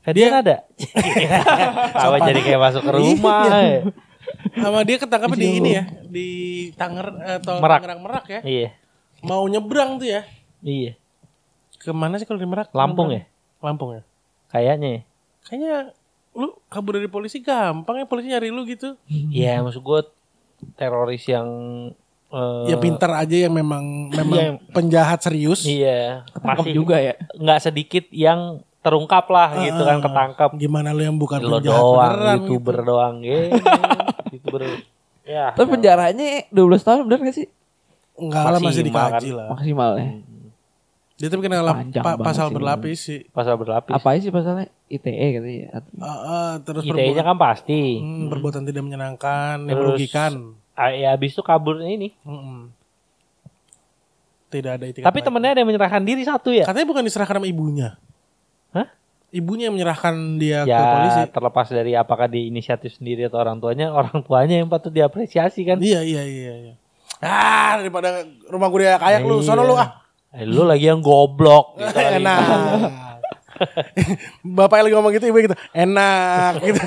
Hadiah ada. Apa jadi kayak masuk ke rumah. ya? Sama dia ketangkapnya di ini ya, di Tanger atau Merak. Tangerang Merak ya. Iya. Mau nyebrang tuh ya. Iya. Ke mana sih kalau di Merak? Lampung ya? Lampung ya. Kayaknya. Kayaknya lu kabur dari polisi gampang ya polisi nyari lu gitu. Iya, maksud gue teroris yang eh, ya pintar aja yang memang memang Iya. penjahat serius. Iya, Ketangkep masih juga ya nggak sedikit yang terungkap lah gitu kan ketangkap. Gimana lu yang bukan Lo penjahat doang, beneran youtuber gitu. doang gitu. youtuber. Ya. tapi penjaranya 12 tahun bener gak sih Enggak lah masih Maksimal dikaji kan. lah. maksimal ya Dia tapi kena lap- pa- pasal sih, berlapis sih. pasal berlapis. apa aja sih pasalnya ITE gitu ya Atau- Ah, ah, terus ITE-nya kan pasti. hmm, perbuatan tidak menyenangkan, yang Terus- merugikan. Ya habis itu kaburnya ini. Mm-mm. Tidak ada itikat Tapi temennya ada yang menyerahkan diri satu ya. Katanya bukan diserahkan sama ibunya. Hah? Ibunya yang menyerahkan dia ke Ya polisi. terlepas dari apakah di inisiatif sendiri atau orang tuanya, orang tuanya yang patut diapresiasi kan. Iya iya iya iya. Ah daripada rumah gue dia kayak lu, sono lu ah. Eh, lu lagi yang goblok gitu. Enak. Bapaknya lagi ngomong gitu, ibu gitu. Enak gitu.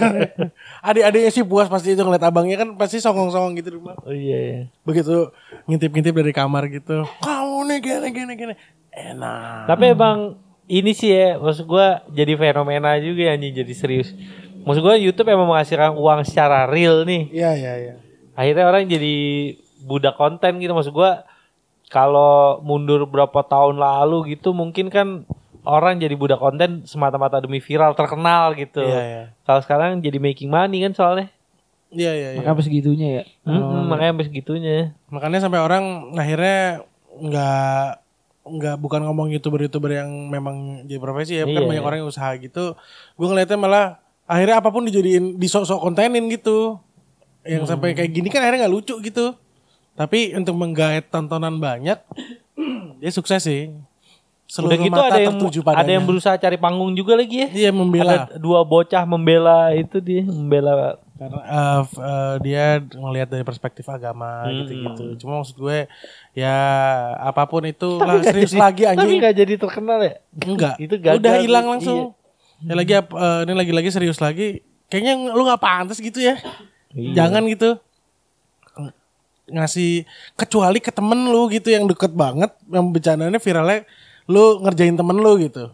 Adik-adiknya sih puas pasti itu ngeliat abangnya kan pasti songong-songong gitu di rumah. Oh iya. iya. Begitu ngintip-ngintip dari kamar gitu. Kamu nih gini gini gini. Enak. Tapi emang ini sih ya, maksud gua jadi fenomena juga ya, anjing jadi serius. Maksud gua YouTube emang menghasilkan uang secara real nih. Iya iya iya. Akhirnya orang jadi budak konten gitu maksud gua. Kalau mundur berapa tahun lalu gitu mungkin kan orang jadi budak konten semata-mata demi viral terkenal gitu. Iya iya. Kalau sekarang jadi making money kan soalnya. Iya iya iya. makanya segitunya ya Mm-mm, makanya sampai segitunya. Makanya sampai orang akhirnya nggak nggak bukan ngomong youtuber-youtuber yang memang jadi profesi ya, kan Iya. banyak orang yang usaha gitu. Gue ngeliatnya malah akhirnya apa pun dijadiin disok-sok kontenin gitu. Yang sampai kayak gini kan akhirnya nggak lucu gitu. Tapi untuk menggait tontonan banyak, dia sukses sih. Udah gitu mata ada yang tertuju ada yang padanya. berusaha cari panggung juga lagi ya. Iya membela Ada dua bocah membela itu dia, membela karena f- eh, dia ngelihat dari perspektif agama Hmm. gitu-gitu. Cuma maksud gue ya apa pun itu lah serius lagi Tapi anjing. nggak jadi terkenal ya? Enggak. Itu gagal. Udah hilang Iya. langsung. Ya lagi eh, ini lagi-lagi serius lagi. Kayaknya lu nggak pantas gitu ya. Iya. Jangan gitu. Ng- Ngasih kecuali ke temen lu gitu yang deket banget yang bercandanya viralnya lu ngerjain temen lu gitu.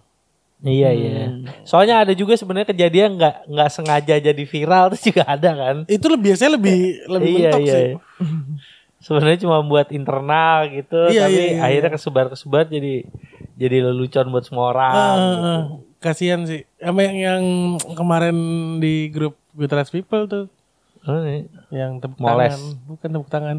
Iya iya. Soalnya ada juga sebenarnya kejadian nggak nggak sengaja jadi viral terus juga ada kan. Itu lebih biasanya lebih lebih iya mentok iya. sih. sebenarnya cuma buat internal gitu, Iya, tapi iya, iya. akhirnya kesebar kesebar jadi jadi lelucon buat semua orang. Ah, gitu. ah. Kasihan sih. Sama yang, yang kemarin di grup Good Rights People tuh. Iya. Yang tepuk Moles. tangan. Bukan tepuk tangan.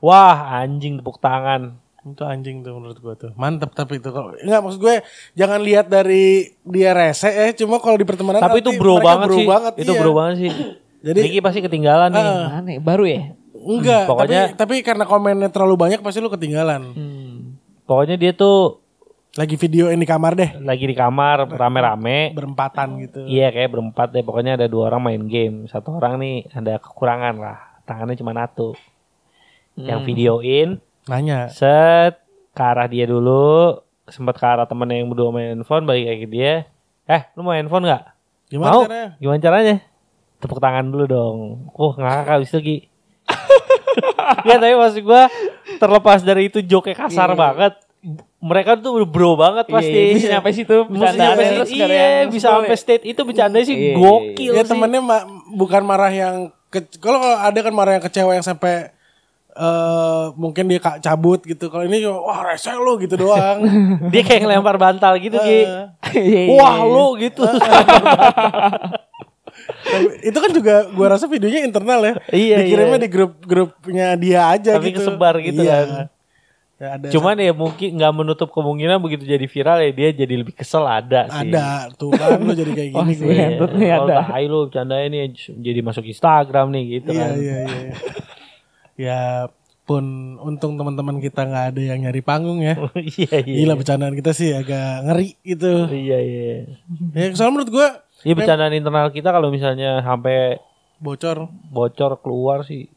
Wah anjing tepuk tangan. Itu anjing tuh menurut gua tuh. Mantep tapi itu kalau enggak maksud gue jangan lihat dari dia rese ya, cuma kalau di pertemanan Tapi itu bro banget bro sih. banget, itu iya. bro banget sih. Jadi- Niki pasti ketinggalan nih. Aneh, baru ya? Enggak, Pokoknya- tapi tapi karena komennya terlalu banyak pasti lu ketinggalan. Hmm. Pokoknya dia tuh Lagi video di kamar deh, lagi di kamar rame-rame. berempatan gitu. Iya kayak berempat deh. Pokoknya ada dua orang main game. Satu orang nih ada kekurangan lah. Tangannya cuma satu. Yang videoin Nanya, set ke arah dia dulu. Sempat ke arah temennya yang berdua main handphone. Balik lagi ke dia. Eh lu mau handphone nggak? gimana mau? caranya? Gimana caranya? Tepuk tangan dulu dong. Uh ngakak abis itu Ki. ya tapi maksud gue terlepas dari itu joke kasar banget. Mereka tuh bro banget pasti. Iya, bisa nyampe situ, Bisa bercandaan nyampe terus situ. nggak ada Iya, bisa sampai ya. state itu bercanda sih Iya, iya, gokil Ya sih. temennya ma- bukan marah yang kalau kalau ada kan marah yang kecewa yang sampai eh mungkin dia cabut gitu. Kalau ini cuma, wah rese lo gitu doang. Dia kayak ngelempar bantal gitu Ki. Eh, Wah lo gitu. tapi itu kan juga gua rasa videonya internal ya. Iya, Dikirimnya iya. di grup-grupnya dia aja Tapi gitu. kesebar gitu Iya. kan. Ya, ada Cuman ya mungkin nggak menutup kemungkinan begitu jadi viral ya dia jadi lebih kesel ada sih. ada tuh kan lo jadi kayak Oh, gini sih. gue. Nih Kalau ada. tai lu bercanda ini jadi masuk Instagram nih gitu Iya kan. iya iya. ya pun untung teman-teman kita nggak ada yang nyari panggung ya. Iya iya. Gila bercandaan kita sih agak ngeri gitu. Iya iya. Ya soalnya menurut gua Iya bercandaan internal kita kalau misalnya sampai bocor. bocor keluar sih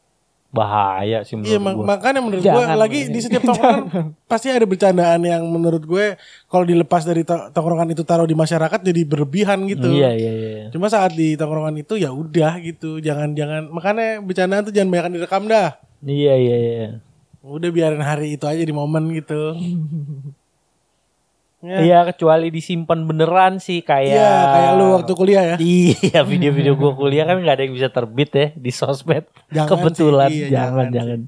bahaya sih Iya menurut mak- gua. makanya menurut Jangan, lagi di setiap tongkrongan pasti ada bercandaan yang menurut gue kalau dilepas dari to- tongkrongan itu taruh di masyarakat jadi berlebihan gitu. Iya iya iya. Cuma saat di tongkrongan itu ya udah gitu. Jangan jangan makanya bercandaan tuh jangan banyak direkam dah. Iya iya iya. Udah biarin hari itu aja di momen gitu. Ya. Iya kecuali disimpan beneran sih kayak Iya, kayak lu waktu kuliah ya. Iya video-video gua kuliah kan nggak ada yang bisa terbit ya di sosmed. Jangan Kebetulan sih, iya, jangan jangan jangan.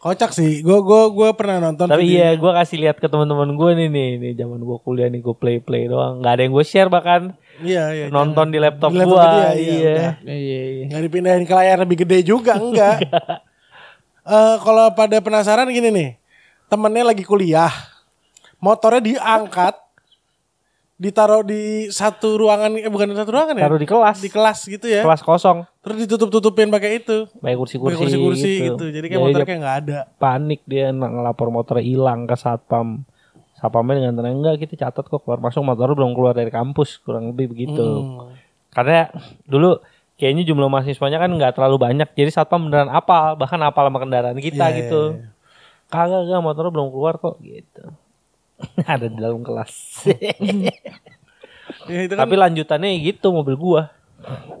Kocak sih. Gue gua gua pernah nonton Tapi video- iya gua kasih lihat ke teman-teman gue nih nih nih zaman gua kuliah nih gue play play doang nggak ada yang gue share bahkan Iya, iya. nonton di laptop, Di laptop gua dia, iya, iya. udah. Iya iya. Nggak dipindahin ke layar lebih gede juga enggak. Eh kalau pada penasaran gini nih. Temennya lagi kuliah. Motornya diangkat. Ditaruh di satu ruangan eh bukan di satu ruangan ya? Taruh di kelas. Di kelas gitu ya. kelas kosong Terus ditutup-tutupin pakai itu. pakai kursi-kursi Pakai kursi-kursi gitu. gitu. Jadi kayak motor dia kayak nggak ada. panik dia ng- ngelapor motornya hilang ke satpam satpamnya dengan tenang enggak kita catat kok keluar masuk motor belum keluar dari kampus kurang lebih begitu Hmm. karena dulu kayaknya jumlah mahasiswanya kan nggak terlalu banyak jadi satpam beneran apal bahkan apal sama kendaraan kita Iya, gitu iya, kagak kagak motornya belum keluar kok gitu ada di dalam kelas. Ya, itu kan tapi lanjutannya gitu mobil gua.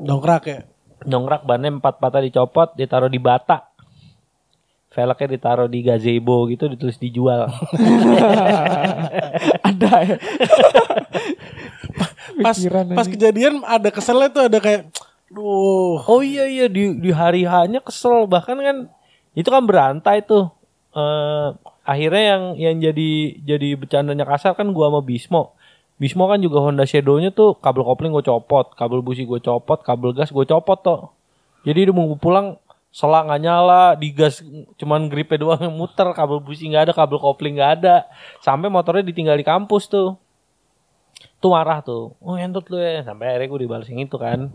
Dongkrak ya. nyongrak bannya empat patah dicopot ditaruh di bata. Velgnya ditaruh di gazebo gitu ditulis dijual. Ada ya. Pas Pikiran pas kejadian ada keselnya tuh ada kayak Duh, Oh iya iya di di hari hanya kesel. Bahkan kan itu kan berantai tuh. Eh akhirnya yang yang jadi jadi bercandanya kasar kan gua sama Bismo. Bismo kan juga Honda Shadow-nya tuh kabel kopling gue copot, kabel busi gue copot, kabel gas gue copot tuh. Jadi dia mau pulang selang nggak nyala, digas cuman gripnya doang yang muter, kabel busi nggak ada, kabel kopling nggak ada. Sampai motornya ditinggal di kampus tuh. Tuh marah tuh. Oh entut lu ya. Sampai akhirnya gue dibalas yang itu kan.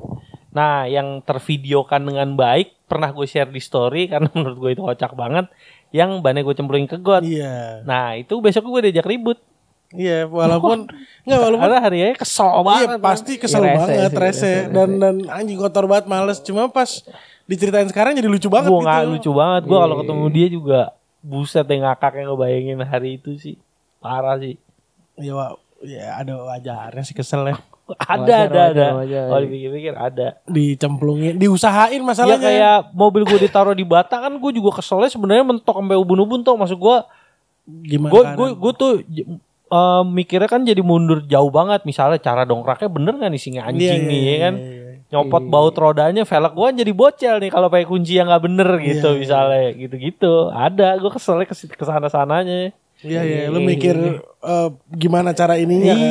Nah, yang tervideokan dengan baik pernah gue share di story karena menurut gue itu kocak banget. Yang bannya gue cemplungin ke got. iya. Nah, itu besok gue diajak ribut. Iya, walaupun enggak walaupun Karena harinya kesel Iya banget. pasti kesel Iya, rese banget, sih, rese. rese, Dan dan anjing kotor banget, males. Cuma pas diceritain sekarang jadi lucu banget Gue gitu. nggak lucu banget. Gue Iya, kalau iya, ketemu dia juga buset yang ngakak yang ngebayangin hari itu sih. Parah sih. Ya, wa- ya ada wajarnya sih kesel ya. Ada, Wajar, ada, ada. wajar, wajar. Kalau dipikir-pikir ada. Dicemplungin, diusahain Ya masalahnya. kayak mobil gue ditaruh di bata kan gue juga keselnya sebenarnya mentok sampai ubun-ubun tuh. Maksud gue Gimana? gue gue gue tuh eh, mikirnya kan jadi mundur jauh banget misalnya cara dongkraknya bener nggak nih singa anjing Iya, nih iya, ya kan iya, iya. nyopot baut rodanya velg gue jadi bocel nih kalau pakai kunci yang nggak bener gitu Iya, iya. misalnya gitu gitu ada gue keselnya ke ke sana sananya Iya, iya. Lu mikir eh, gimana cara ininya kan?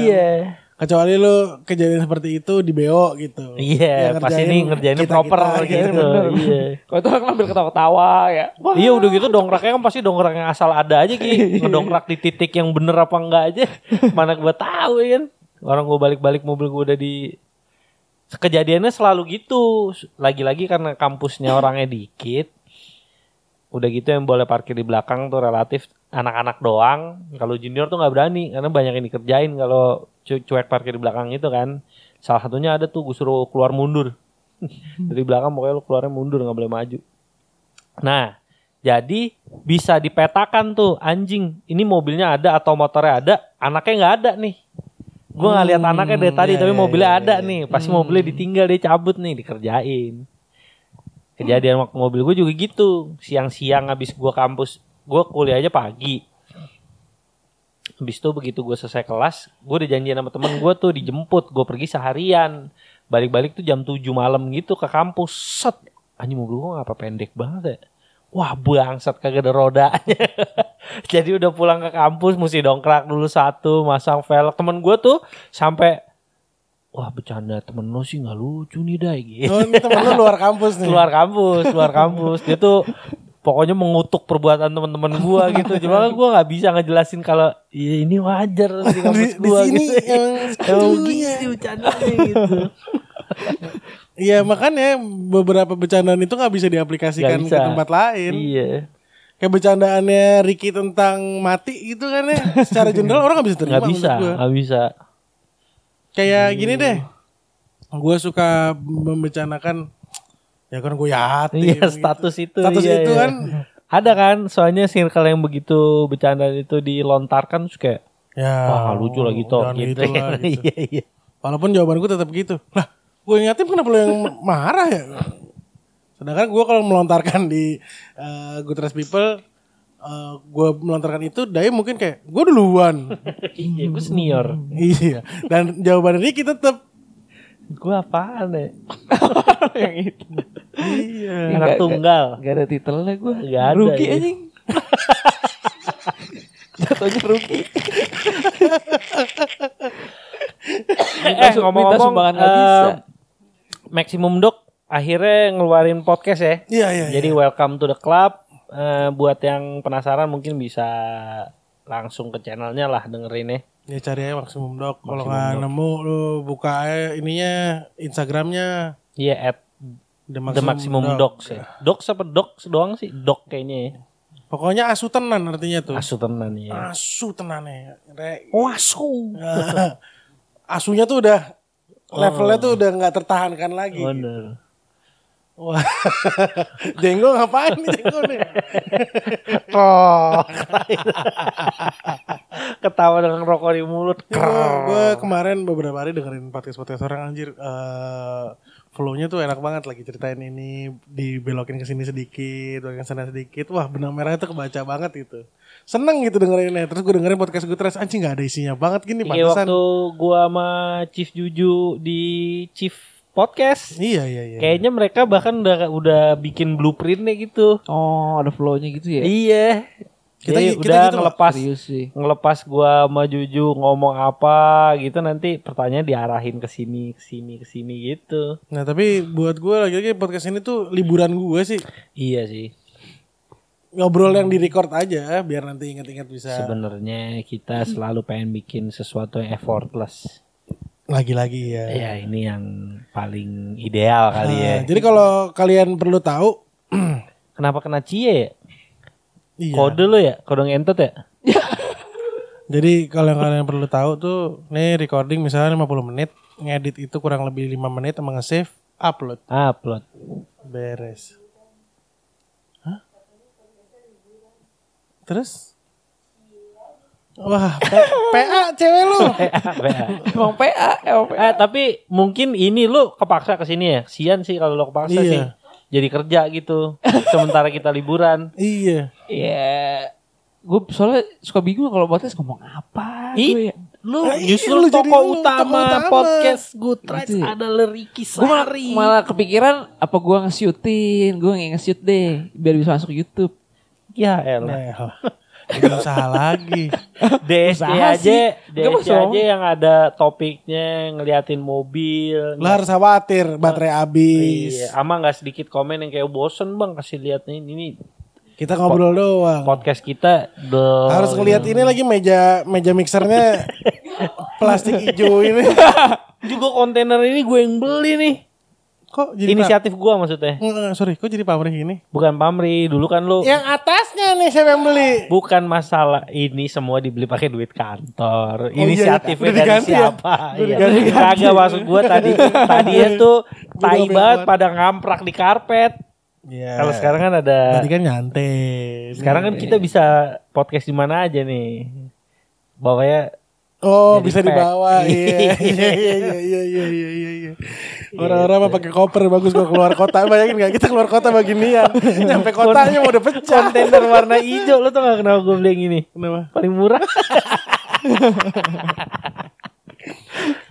Iya Kecuali lu kejadian seperti itu di BO gitu. iya Ya, pas ini ngerjainnya kita-kita proper gitu. iya. Kalau itu kan ngambil ketawa-tawa ya. Wah, Iya udah gitu dongkraknya kan pasti dongkrak yang asal ada aja ki. Ngedongkrak di titik yang bener apa enggak aja. Mana gua tahu ya kan? Orang gua balik-balik mobil gua udah di kejadiannya selalu gitu. Lagi-lagi karena kampusnya orangnya dikit udah gitu yang boleh parkir di belakang tuh relatif anak-anak doang kalau junior tuh nggak berani karena banyak yang dikerjain kalau cu- cuek parkir di belakang itu kan salah satunya ada tuh gue suruh keluar mundur dari belakang pokoknya lu keluarnya mundur nggak boleh maju Nah, jadi bisa dipetakan tuh anjing ini mobilnya ada atau motornya ada, anaknya nggak ada nih. Gue nggak lihat anaknya dari tadi, iya, tapi iya, mobilnya iya, ada iya. nih. Pas mobilnya ditinggal dia cabut nih, dikerjain. Kejadian waktu mobil gue juga gitu. Siang-siang habis gue kampus, gue kuliah aja pagi. Habis itu begitu gue selesai kelas, gue udah janjian sama temen gue tuh dijemput. Gue pergi seharian. Balik-balik tuh jam 7 malam gitu ke kampus. Set. anjing mobil gua ngapa pendek banget ya wah bangsat kagak ada rodanya jadi udah pulang ke kampus mesti dongkrak dulu satu masang velg temen gua tuh sampai wah bercanda temen lo sih nggak lucu nih dai gitu Oh, temen lu luar kampus nih. keluar kampus keluar kampus dia tuh pokoknya mengutuk perbuatan teman-teman gua gitu cuma kan gua nggak bisa ngejelasin kalau ya ini wajar di di, kampus di gua sini gitu emang emang segitunya. gitu Iya makanya beberapa bercandaan itu nggak bisa diaplikasikan ke bisa. tempat lain. iya Kayak bercandaannya Ricky tentang mati gitu kan ya. Secara general orang nggak bisa terima. nggak bisa nggak bisa Kayak gini deh. Gue suka membicarakan ya kan gue yatim. iya gitu. status itu Status iya, itu iya. kan ada kan soalnya circle yang begitu bercandaan itu dilontarkan terus kayak ya wah lucu lagi gitu, gitu lah, gitu. iya iya Walaupun jawaban gue tetap gitu. Lah, gue yatim kenapa lo yang marah ya? Sedangkan gue kalau melontarkan di uh, Good Trust People, uh, gue melontarkan itu, Daya mungkin kayak gue duluan. iya gue senior iya. Dan jawaban Ricky tetap gue apaan ya yang itu. iya. anak tunggal Gak ada titelnya gue. Nggak ada, Ruki ya. anjing. Jatuhnya Ruki. eh Minta ngomong-ngomong eh, bisa. Maximum Dog akhirnya ngeluarin podcast ya. Iya, iya. Jadi welcome to the club. Eh, buat yang penasaran mungkin bisa langsung ke channelnya lah dengerin ya. Ya cari aja maksimum dok. Kalau Maximum nggak nemu lu buka aja ininya Instagramnya Iya at The The Maximum Dogs ya. Dogs apa Dogs doang sih? Dog kayaknya ya. Pokoknya asu tenan artinya tuh. Asu tenan ya. Asu tenan ya. Re- Oh asu. Asunya tuh udah levelnya tuh udah nggak tertahankan lagi. Bener. Wah, jenggo ngapain nih jenggo nih? Ketawa dengan rokok di mulut. gue kemarin beberapa hari dengerin podcast podcast orang anjir, eh flownya tuh enak banget lagi ceritain ini dibelokin ke sini sedikit, belokin sana sedikit, wah benang merahnya tuh kebaca banget gitu. Seneng gitu dengerinnya. Terus gue dengerin podcast gue terus anjing nggak ada isinya banget gini pantesan. waktu gua sama Chief Juju di Chief Podcast. Iya iya iya. Kayaknya mereka bahkan udah udah bikin blueprintnya gitu. Oh, ada flow-nya gitu ya. Iya. Kita- Jadi kita udah gitu, ngelepas sih. ngelepas gua sama Juju ngomong apa gitu nanti pertanyaan diarahin ke sini ke sini ke sini gitu. Nah tapi buat gue lagi-lagi podcast ini tuh liburan gue sih. Iya sih. Ngobrol yang di record aja biar nanti inget-inget bisa. Sebenarnya kita selalu pengen bikin sesuatu yang effortless. Lagi-lagi ya. Ya ini yang paling ideal kali ya. Nah, jadi kalau kalian perlu tahu, Kenapa kena cie ya? iya. Kode lo ya? Kode ngentot ya? Jadi kalau yang kalian perlu tahu tuh, nih recording misalnya 50 menit, ngedit itu kurang lebih 5 menit sama nge-save, upload, Upload. beres. Hah? Terus? Wah, P- PA cewek lu. Emang PA, emang PA. eh tapi mungkin ini lu kepaksa ke sini ya. Sian sih kalau lu kepaksa Iya. sih. Jadi kerja gitu. Sementara kita liburan. iya. Iya. Gue soalnya suka bingung kalau podcast ngomong apa. Ih, gue ya. Lu Nah, iya, justru lu lu, utama, utama. podcast Good Rights adalah Ricky Gue malah, Sari. malah kepikiran apa gue nge-shootin. Gue nge-shoot deh. Biar bisa masuk YouTube. Ya elah. Nah, Ini usaha lagi. DSC Usaha aja, sih. DSC aja yang ada topiknya ngeliatin mobil. Lo harus khawatir baterai habis. Iya, ama nggak sedikit komen yang kayak bosen bang kasih lihat nih ini Kita ngobrol doang. podcast kita the Harus ngeliat ini lagi meja meja mixernya plastik hijau ini. juga kontainer ini gue yang beli nih. Kok jadi Inisiatif gue maksudnya. Pak- Nggak, sorry, kok jadi pamrih gini? Bukan pamri, dulu kan lu Yang atasnya nih siapa yang beli? bukan masalah ini semua dibeli pakai duit kantor. Oh, iya, Inisiatifnya udah dari diganti ya? siapa? Udah Iya. Kagak maksud gue tadi tadi tuh tai banget pada ngamprak di karpet. Iya. Kalau sekarang kan ada Tadi kan nyantai. sekarang kan kita bisa podcast di mana aja nih. Bawanya Oh, Jadi bisa pack. dibawa. Iya, iya, iya, iya, iya, iya, iya, iya, iya, iya. Orang-orang mah pakai koper bagus kok keluar kota. Bayangin gak kita keluar kota beginian. Nyampe kotanya mau udah pecah. Kontainer warna hijau lo tuh gak kenapa gue beli yang ini. Kenapa? Paling murah.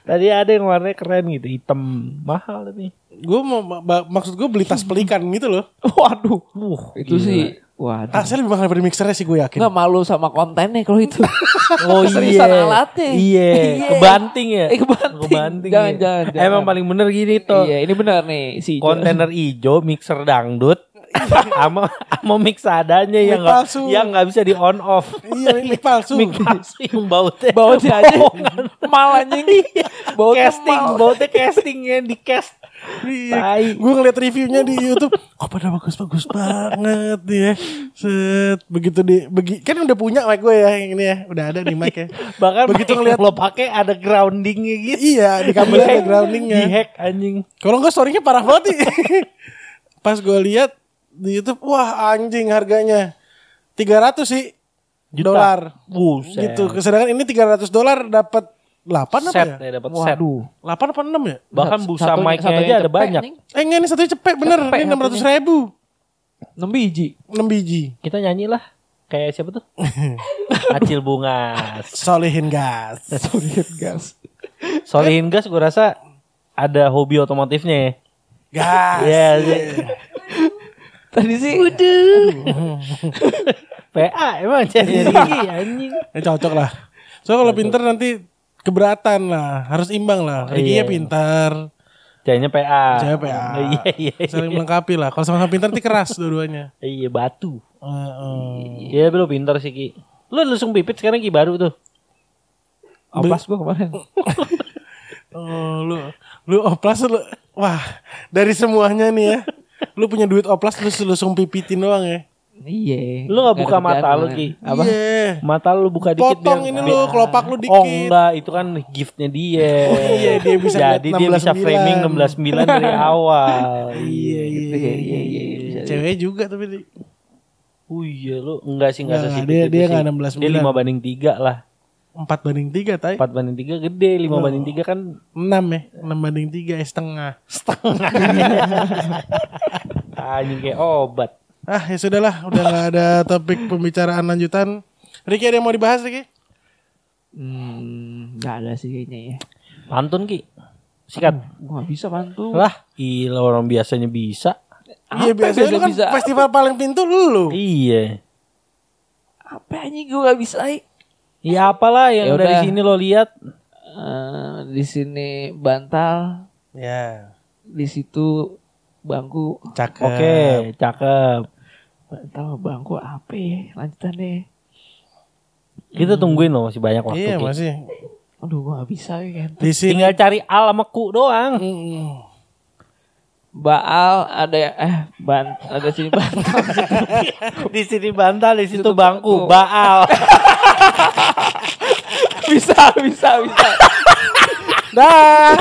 Tadi ada yang warnanya keren gitu, hitam mahal tapi. Gue mau maksud gue beli tas pelikan gitu loh. Waduh. Uh, itu sih Waduh. Tasnya lebih mahal daripada mixernya sih gue yakin. Nggak malu sama kontennya kalau itu. Oh iya. alatnya. Iya, Iya. kebanting ya. Eh, kebanting. Kebanting Jangan, ya. jangan, jangan. Emang paling bener gini tuh. Iya, ini benar nih si. Kontainer hijau, mixer dangdut, sama sama mix adanya yang palsu. yang nggak bisa di on off. iya, ini palsu. Mic palsu yang bautnya. Bautnya aja mal anjing. Bautnya casting, bautnya castingnya di cast. Iya. Gue ngeliat reviewnya di YouTube, kok pada bagus-bagus banget nih ya. Set, begitu di begi kan udah punya mic gue ya yang ini ya, udah ada di mic ya. Bahkan Begitu ngeliat- lo pakai ada groundingnya gitu. iya, di kabel ada groundingnya. Di hack anjing. Kalau enggak storynya parah banget nih. Pas gue lihat di YouTube, wah anjing harganya 300 sih dolar. Gitu. Sedangkan ini 300 dolar dapat 8 apa Set ya? ya dapat set. Waduh. 8 apa 6 ya? Bahkan busa Satunya- mic-nya satunya aja ada banyak. anjing. Eh enggak ini satunya cepet bener. Cepet ini 600 ribu. 6 biji. 6 biji. Kita nyanyi lah. Kayak siapa tuh? Acil Bungas. Solihin gas. Solihin gas. Solihin Gas gue rasa ada hobi otomotifnya ya. Gas. Iya, iya. Tadi sih. PA emang jadi anjing. Ya, cocok lah. So kalau pinter nanti keberatan lah. Harus imbang lah. Ricky Iya. ya pinter. Ceweknya PA. Cewek PA. Iya iya. Saling melengkapi lah. Kalau sama-sama pinter nanti keras dua-duanya. Iya batu. Heeh. Iya lu pintar sih Ki. Lu langsung pipit sekarang Ki baru tuh. Oplas gua kemarin. Oh, lu lu oplas lu wah dari semuanya nih ya lu punya duit oplas lu langsung pipitin doang ya Iya. Lu nggak buka mata lu. Ki? Apa? Iya. Mata lu buka dikit potong biar- ini lu kelopak lu dikit Oh enggak, itu kan giftnya dia. Oh iya, dia bisa Jadi dia bisa 16.9. framing 16.9 dari awal. iya iya Gitu ya, iya, iya, iya, bisa. cewek juga tapi di- Oh iya lu enggak sih enggak sesipit dia- dia enggak 16.9. Dia 5 banding 3 lah. empat banding tiga tay 4 banding 3 gede, 5 Oh. banding 3 kan enam ya enam banding tiga ya setengah anjing kayak obat. Ah ya sudahlah udah nggak ada topik pembicaraan lanjutan Ricky ada yang mau dibahas Ricky Hmm, nggak ada sih kayaknya ya. Pantun Ki. Sikat. Gua nggak bisa bantu. Lah, gila orang biasanya bisa. iya biasanya lu kan bisa? festival paling pintu lu Iya. Apa anjing gua nggak bisa. Ya apalah yang Ya dari sini lo lihat. Eh, di sini bantal, ya di situ bangku. cakep Oke, cakep. Sama bangku apa ya lanjutannya? Kita tungguin loh masih banyak waktu. iya masih Aduh gua gak bisa ya kan. di sini Tinggal cari al sama ku doang. Mm. Baal ada eh ban ada sini bantal. di sini bantal, di situ bangku, baal. bisa bisa bisa. dah